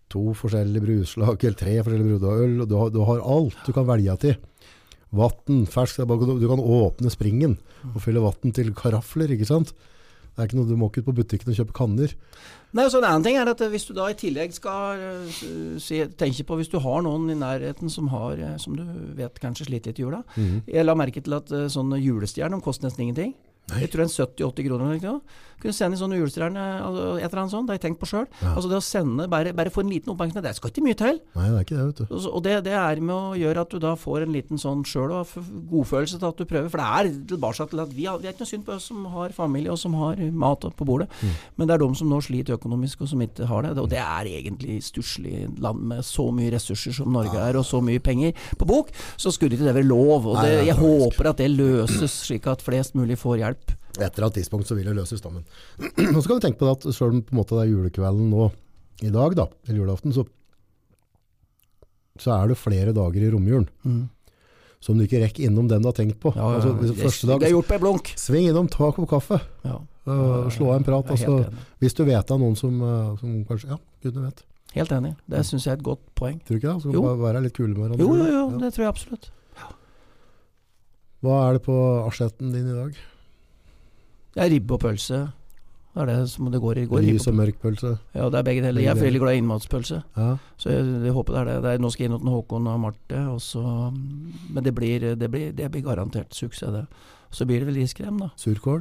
A: to forskjellige bruslag, eller tre forskjellige øl, du har, du har alt du kan velge til. Vatten, fersk, er du kan åpne springen og fylle vatten til karafler, ikke sant? Det er ikke noe, du må ikke ut på butikken og kjøpe kanner.
B: Nei, så En annen ting er at hvis du da i tillegg skal eh, se, tenke på hvis du har noen i nærheten som har, eh, som du vet kanskje sliter litt i jula.
A: Mhm.
B: Jeg la merke til at eh, sånne julestjerner koster nesten ingenting. Jeg tror en 70-80 kroner. eller noe. Kunne sende sånne julestjerner, altså et eller annet sånt, det har jeg tenkt på sjøl.
A: Ja.
B: Altså det å sende, bare, bare få en liten oppmerksomhet, det skal ikke mye til.
A: Nei, det er ikke det, vet du.
B: Og det, det er med å gjøre at du da får en liten sånn sjøl og godfølelse til at du prøver. For det er tilbake til at vi, har, vi er ikke noe synd på oss som har familie og som har mat på bordet. Men det er de som nå sliter økonomisk og som ikke har det. Og det er egentlig stusslig land med så mye ressurser som Norge er, og så mye penger på bok. Så skulle ikke det være lov. Og det, jeg håper at det løses, slik at flest mulig får hjelp.
A: Et eller annet tidspunkt så vil det løses da, men nå skal du tenke på det at selv om på en måte det er julekvelden nå i dag da, eller julaften, så, så er det flere dager i romjulen som du ikke rekker innom den du har tenkt på.
B: Ja, ja,
A: altså,
B: ja.
A: Altså,
B: Det-
A: dag,
B: det er gjort på en blunk.
A: sving innom, ta en kopp kaffe,
B: Ja.
A: Uh, slå av en prat. Altså, hvis du vet av noen som, uh, som kanskje, ja, gudene vet,
B: Helt enig. Det syns jeg er et godt poeng.
A: tror du ikke det? Så
B: Jo.
A: være litt kule med hverandre.
B: Jo, jo, jo, det tror jeg absolutt.
A: Hva er det på asjetten din i dag?
B: Det er ribbe og pølse. Det er det som det går i. Går
A: Lys og mørk pølse?
B: Ja, det er begge deler. Jeg er veldig glad i innmatspølse.
A: Ja.
B: Så jeg, jeg håper det er det. det er, nå skal jeg inn til Håkon og Marte, og så, men det blir, det, blir, det blir garantert suksess, det. Så blir det vel iskrem, da.
A: Surkål?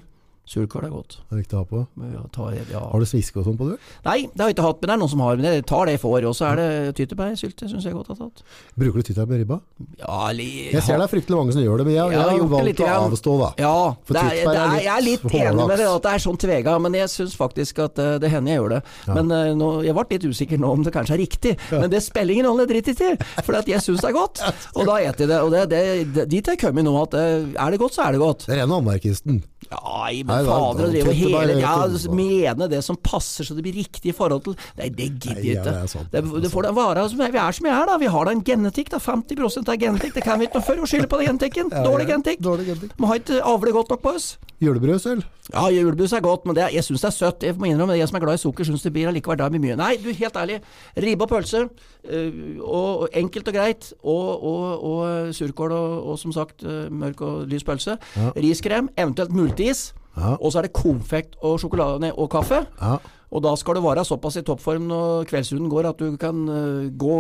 B: Surkål er godt.
A: Det er viktig å ha på.
B: Ja, tar, ja.
A: Har du sviske og sånn på det?
B: Nei, det har jeg ikke hatt, men det er noen som har. Men jeg tar det jeg får. Og så er det tyttebærsylte, syns jeg godt har tatt.
A: Bruker du tyttebær med ribba?
B: Ja, li,
A: Jeg ser det er fryktelig mange som gjør det, men jeg,
B: Jeg
A: jeg
B: har
A: valgt å avstå da.
B: Ja,
A: For
B: det er, det
A: er
B: jeg er litt enig med det at det er sånn tvega, men jeg syns faktisk at eh, det hender jeg gjør det.
A: Ja.
B: Men eh, nå, jeg ble litt usikker nå om det kanskje er riktig, men det spiller ingen rolle, drit i det. For jeg syns det er godt, og da spiser jeg det. Og det, det, dit er jeg kommet nå, at eh, er det godt, så er det godt.
A: Det er rene anarkisten.
B: Nei,
A: Nei,
B: men
A: da-
B: fader, å drive og hele Ja, mene det som passer så det blir riktig i forhold til Nei, det gidder jeg
A: ja,
B: ikke.
A: det.
B: Det, det får da være som vi er som vi er, da. Vi har da en genetikk, da. 50% er genetikk. Det kan vi ikke noe for å skylde på den genetikken. Dårlig genetikk.
A: Dårlig genetikk.
B: Vi har ikke avle godt nok på oss.
A: Julebrød selv?
B: Ja, julebrus er godt, men det, jeg syns det er søtt. Jeg må innrømme det. Jeg som er glad i sukker, syns det blir allikevel da mye. Nei, du, helt ærlig. Ribbe og pølse, øh, og, og enkelt og greit. Og, og, og surkål og, som sagt øh, mørk og lys pølse.
A: Ja.
B: Riskrem, eventuelt multis.
A: Ja.
B: Og så er det konfekt og sjokolade og kaffe.
A: Ja.
B: Og da skal du være såpass i toppform når kveldsrunden går at du kan eh, gå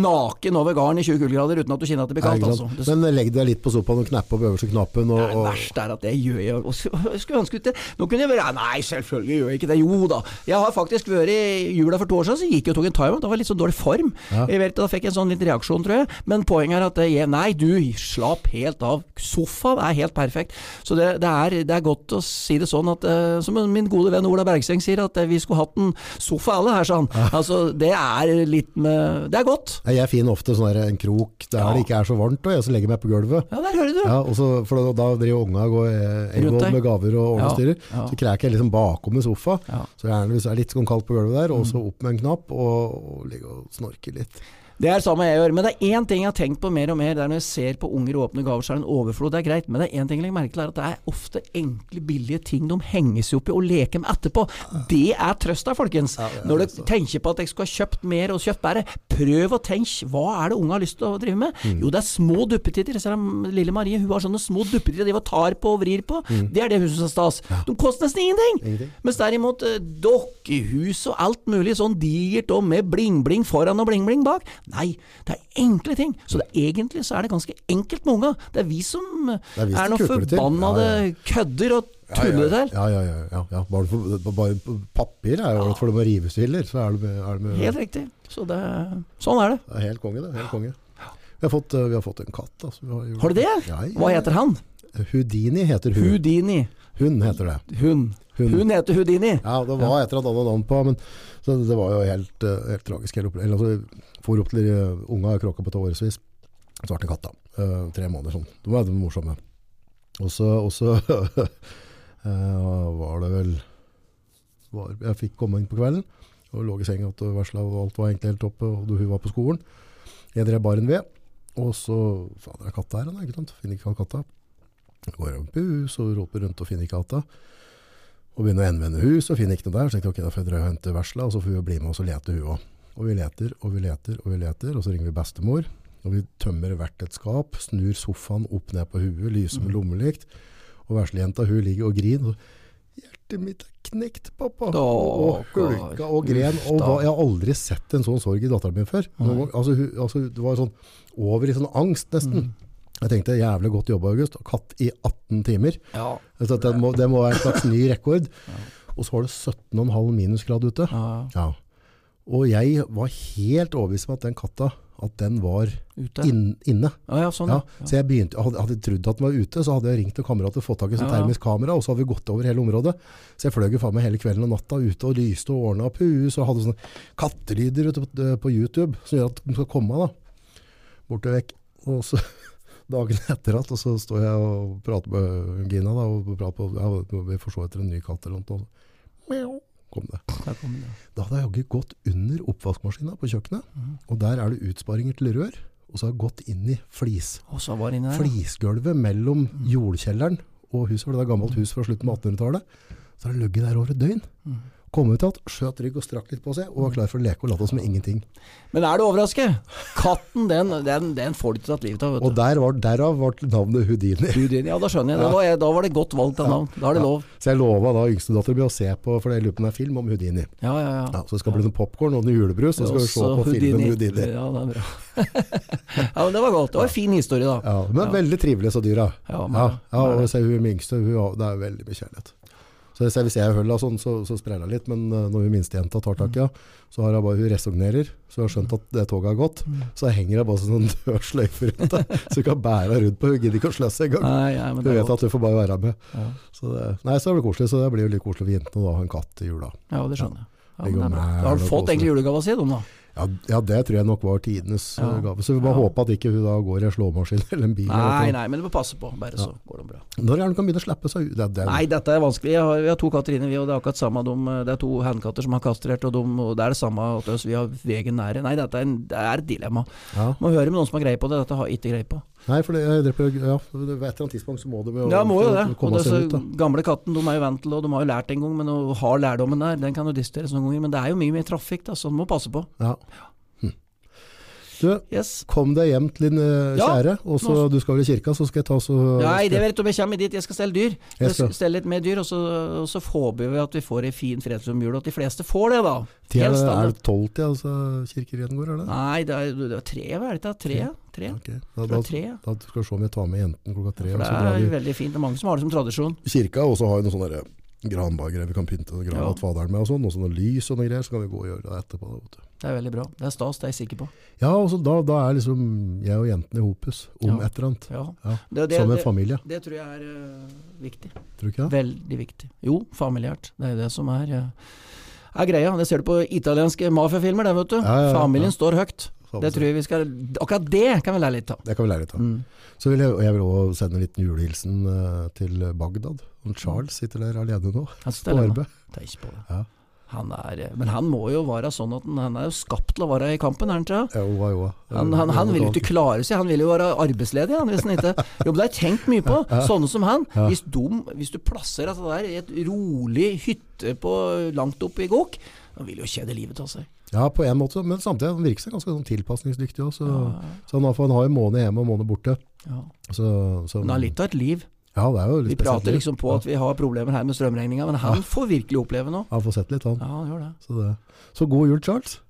B: naken over garden i 20 kuldegrader uten at du kjenner at det blir kaldt. Altså.
A: Men legg deg litt på sofaen og knepp opp øverste knappen. Og,
B: det
A: og,
B: verste er at det gjør jeg. Og skulle ønske ikke. Nå kunne jeg være Nei, selvfølgelig gjør jeg ikke det. Jo da. Jeg har faktisk vært i jula for to år siden, så gikk jeg og tok en timeout. Da var litt så dårlig form.
A: Ja.
B: Jeg vet, Da fikk jeg en sånn liten reaksjon, tror jeg. Men poenget er at jeg, nei, du, slapp helt av. Sofaen er helt perfekt. Så det, det, er, det er godt å si det sånn at eh, Som min gode venn Ola Bergseng sier, at eh, vi skulle hatt en sofa alle her, sa han. Altså, det er litt med Det er godt.
A: Jeg finner ofte sånn en krok der
B: Ja.
A: det ikke er så varmt, og jeg så legger meg på gulvet.
B: Ja, der hører du.
A: Ja, så, for da, driver unga og går eh, med gaver og
B: Ja,
A: ordnestyrer.
B: ja.
A: Så kreker jeg liksom bakom i sofa. Så gjerne hvis det er litt sånn kaldt på gulvet der, og så opp med en knapp og, og ligge og snorke litt.
B: Det er samme jeg gjør. Men det er én ting jeg har tenkt på mer og mer. Det er Når jeg ser på unger åpne gaver, så er det en overflod. Det er greit. Men det er én ting jeg legger merke til, er at det er ofte enkle, billige ting de henger seg opp i og leker med etterpå. Det er trøsta, folkens.
A: Ja, er
B: Når du tenker på at jeg skulle ha kjøpt mer og kjøpt bedre, prøv å tenke. Hva er det unge har lyst til å drive med?
A: Mm.
B: Jo, det er små duppetitter. Ser du, lille Marie hun har sånne små duppetitter de tar på og vrir på. Det er det hun syns er stas. De koster nesten ingenting.
A: Mm. Ingenting.
B: Mens derimot eh, dokkehus og alt mulig sånn digert og med bling-bling foran og bling-bling bak. Nei, det er enkle ting. Så det, egentlig så er det ganske enkelt med unga. Det er vi som
A: er vi som
B: er noen forbannede
A: Ja,
B: kødder og tuller til.
A: Ja, ja, ja. ja, ja. Bare, for, bare papir er jo for det med rivestiller, så er det er det med
B: Helt riktig. Så det, sånn er det.
A: Det er helt konge, det. Helt konge. Vi har fått, eh, vi har fått en katt. Altså. Vi har,
B: Har du det?
A: Ja, ja.
B: Hva heter han?
A: Houdini heter hun.
B: Houdini.
A: Hun heter det.
B: Hun.
A: Hun.
B: Hun heter Houdini.
A: Ja, det var et eller annet navn på, men så det var jo helt, eh, helt tragisk. Helt eller, altså, for opp til uh, unga krokka på til årevis. det katta. Uh, tre måneder sånn. De var morsomme. Og så, eh, var det vel var, Jeg fikk komme inn på kvelden og lå i senga og varsla, og alt var egentlig helt toppe, og hun var på skolen. Jeg drev baren ved, og så Fader, det er katta her, da, ikke sant? Finner ikke katta. Går opp i hus og roper rundt og finner ikke katta. Og begynner å gjenvende hus og finner ikke noe der. Så tenkte jeg ok, da får jeg dra og hente vesla, og så får vi bli med oss og lete hun òg. Og vi leter og vi leter og vi leter, og så ringer vi bestemor. Og vi tømmer hvert et skap, snur sofaen opp ned på huet, lyser med lommelykt. Og veslejenta hun ligger og griner. Hjertet mitt er knekt, pappa.
B: Da,
A: og, hulka og gren. Og
B: da.
A: jeg har aldri sett en sånn sorg i datteren min før. Nå. Altså, hun, altså, det var sånn over i sånn angst, nesten. Jeg tenkte jævlig godt jobba, August. Katt i 18 timer.
B: Ja.
A: Så det, må, det må være en slags ny rekord. Og så var det 17,5 minusgrad ute.
B: ja.
A: Ja. Og jeg var helt overbevist om at den katta at den var
B: Ute.
A: inn, inne.
B: Ja, ja, sånn.
A: Ja.
B: Ja.
A: Så jeg begynte, hadde, hadde trodd at den var ute, så hadde jeg ringt til kamerater og fått tak i sånn
B: Ja.
A: termisk kamera, og så hadde vi gått over hele området. Så jeg fløy jo faen meg hele kvelden og natta ute og lyste og ordna opp hus, og hadde sånne kattelyder på, på YouTube som gjør at de skal komme da. Borte vekk. Og så dagen etter at, og så står jeg og prater med Gina da, og prater på, ja, vi får se etter en ny katt eller noe. Mjau, kom det.
B: Kom det.
A: Da hadde jeg jaggu gått under oppvaskmaskina på kjøkkenet, og der er det utsparinger til rør, og så har jeg gått inn i flis,
B: Og så var det der.
A: flisgulvet mellom jordkjelleren og huset, for det er gammelt hus fra slutten av 1800-tallet. Så har det ligget der over et døgn. Kom ut igjen, skjøt rygg og strakk litt på seg, og var klar for å leke og late som ingenting.
B: Men er du overrasket? Katten, den, den, den får du ikke tatt livet av, vet
A: Og der var, derav ble navnet Houdini.
B: Houdini, Ja, da skjønner jeg. Da var, da var det godt valgt av navn. Da er det
A: Ja.
B: lov.
A: Så jeg lova da yngstedattera mi å se på, for jeg lurer på om det er film om Houdini.
B: Ja, ja, ja.
A: Ja, så det skal bli noe popkorn og noe julebrus, og så skal vi se
B: på
A: på filmen Houdini.
B: Ja, det er bra. ja, men det var godt. Det var en fin historie, da.
A: Ja, men veldig trivelig så dyra.
B: Ja,
A: Ja,
B: men-
A: ja, og se hun yngste, hun, det er veldig mye kjærlighet. Så jeg hvis jeg holder sånn, så, så spreller hun litt, men eh, når hun minstejenta tar tak i henne, så har jeg bare, hun resognerer, så hun har skjønt at det toget har gått, så henger jeg bare sånn død sløyfe rundt det, så hun kan bære henne rundt på, hun gidder ikke å sløse engang. Hun vet at hun får bare være med.
B: Ja.
A: Så det, nei, så det blir koselig, så det blir jo litt koselig for jentene å ha en katt i jula.
B: ja, det skjønner jeg. Ja, men det er bra. Da har du fått egentlig julegava si, da.
A: Ja, ja, det tror jeg nok var tidenes
B: Ja.
A: eh, gave. Så vi bare
B: Ja.
A: håper at ikke hun da går i en slåmaskin eller en bil.
B: Nei, nei, men du må passe på. Bare så går det bra.
A: Når er det du kan begynne å slippe seg ut? Det, det,
B: Nei, dette er vanskelig. Jeg har, vi har to katter inne, vi, og det er akkurat samme. De, det er to hannkatter som har kastrert, og, de, og det er det samme hos oss. Vi har vegen nære. Nei, dette er, en, det er et dilemma. Må høre med noen som har greie på det. Dette har jeg ikke greie på.
A: Nei, for det, dreper, ja, ved et eller annet tidspunkt så må det jo
B: Ja, må jo det. Og
A: komme
B: disse
A: seg ut. Da.
B: gamle katten, de er jo vant til og de har jo lært en gang, men å ha lærdommen der, den kan jo diskuteres noen ganger. Men det er jo mye mer trafikk, da, så du må passe på.
A: Ja. Du,
B: Yes.
A: kom deg hjem til din eh, kjære, og så du skal vel i kirka, så skal jeg ta så
B: Nei, det vet du om jeg kommer dit. Jeg skal stelle dyr.
A: Jeg
B: Jeg
A: skal-
B: stelle litt mer dyr, og så, og så håper vi at vi får ei en fin fredsom jul, og at de fleste får det, da.
A: Tida, er det tolv til altså, igjen går, er det?
B: Nei, det er, det er tre, hva er det? Tre? tre.
A: Okay. Da, da,
B: tre, ja.
A: da skal vi se om jeg tar med jentene klokka tre, Ja,
B: det er
A: vi
B: veldig fint. Det er mange som har det som tradisjon.
A: kirka, også har jo noen sånne granbagere vi kan pynte graven
B: Ja.
A: faderen med, og sånn, og sånne lys og noe greier, så kan vi gå og gjøre det etterpå. Vet du.
B: Det er veldig bra. Det er stas, det er jeg sikker på.
A: Ja, og da, da er liksom jeg og jentene i hopus om
B: Ja.
A: et eller annet.
B: Ja.
A: Ja.
B: Det, det,
A: Som en familie,
B: det tror jeg er uh, viktig.
A: tror du ikke det?
B: Veldig viktig. Jo, familiært. Det er det som er, uh, er greia. Det ser du på italienske mafiafilmer, det, vet du. Familien står høyt. Det tror jeg vi skal Akkurat det kan vi lære litt av.
A: Det kan vi lære litt av.
B: Mm.
A: Så vil jeg, og jeg vil også sende en liten julehilsen uh, til Bagdad. Om Charles sitter der alene nå,
B: Han
A: på
B: Arbe. Det
A: er
B: ikke på det.
A: Ja.
B: Han er, eh, men han må jo være sånn at han, han er jo skapt til å være i kampen, er han ikke?
A: Jo, jo.
B: Han, han, han vil jo ikke klare seg, han vil jo være arbeidsledig han, hvis han ikke Jo, men det har jeg tenkt mye på. Sånne som han. Hvis, de, hvis du plasserer dette der i et rolig hytte på, langt oppe i Gok, han vil jo kjede livet av seg.
A: Ja, på en måte, men samtidig han virker seg ganske sånn tilpasningsdyktig òg. Så,
B: Ja,
A: så han, har, han har jo måned hjemme og måned borte.
B: ja.
A: Så, så,
B: Men det er litt av et liv.
A: Ja, det er jo litt
B: Vi prater
A: spesielt.
B: liksom på at vi har problemer her med strømregninga, men han får virkelig oppleve noe.
A: Han får sett litt, han.
B: Ja, han gjør det.
A: Så, det. så god jul, Charles.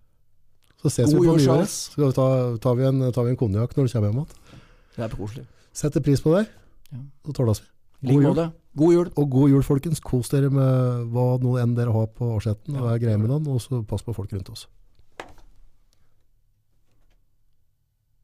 A: Så ses
B: God
A: vi på nyåret. Så ta, tar vi en, tar vi en konjakk når du kommer hjem igjen.
B: Det er koselig.
A: Setter pris på deg.
B: Ja.
A: Så tåles vi. God jul.
B: God jul.
A: Og god jul, folkens. Kos dere med hva nå enn dere har på årsetten. Og er greie med den, og så pass på folk rundt oss.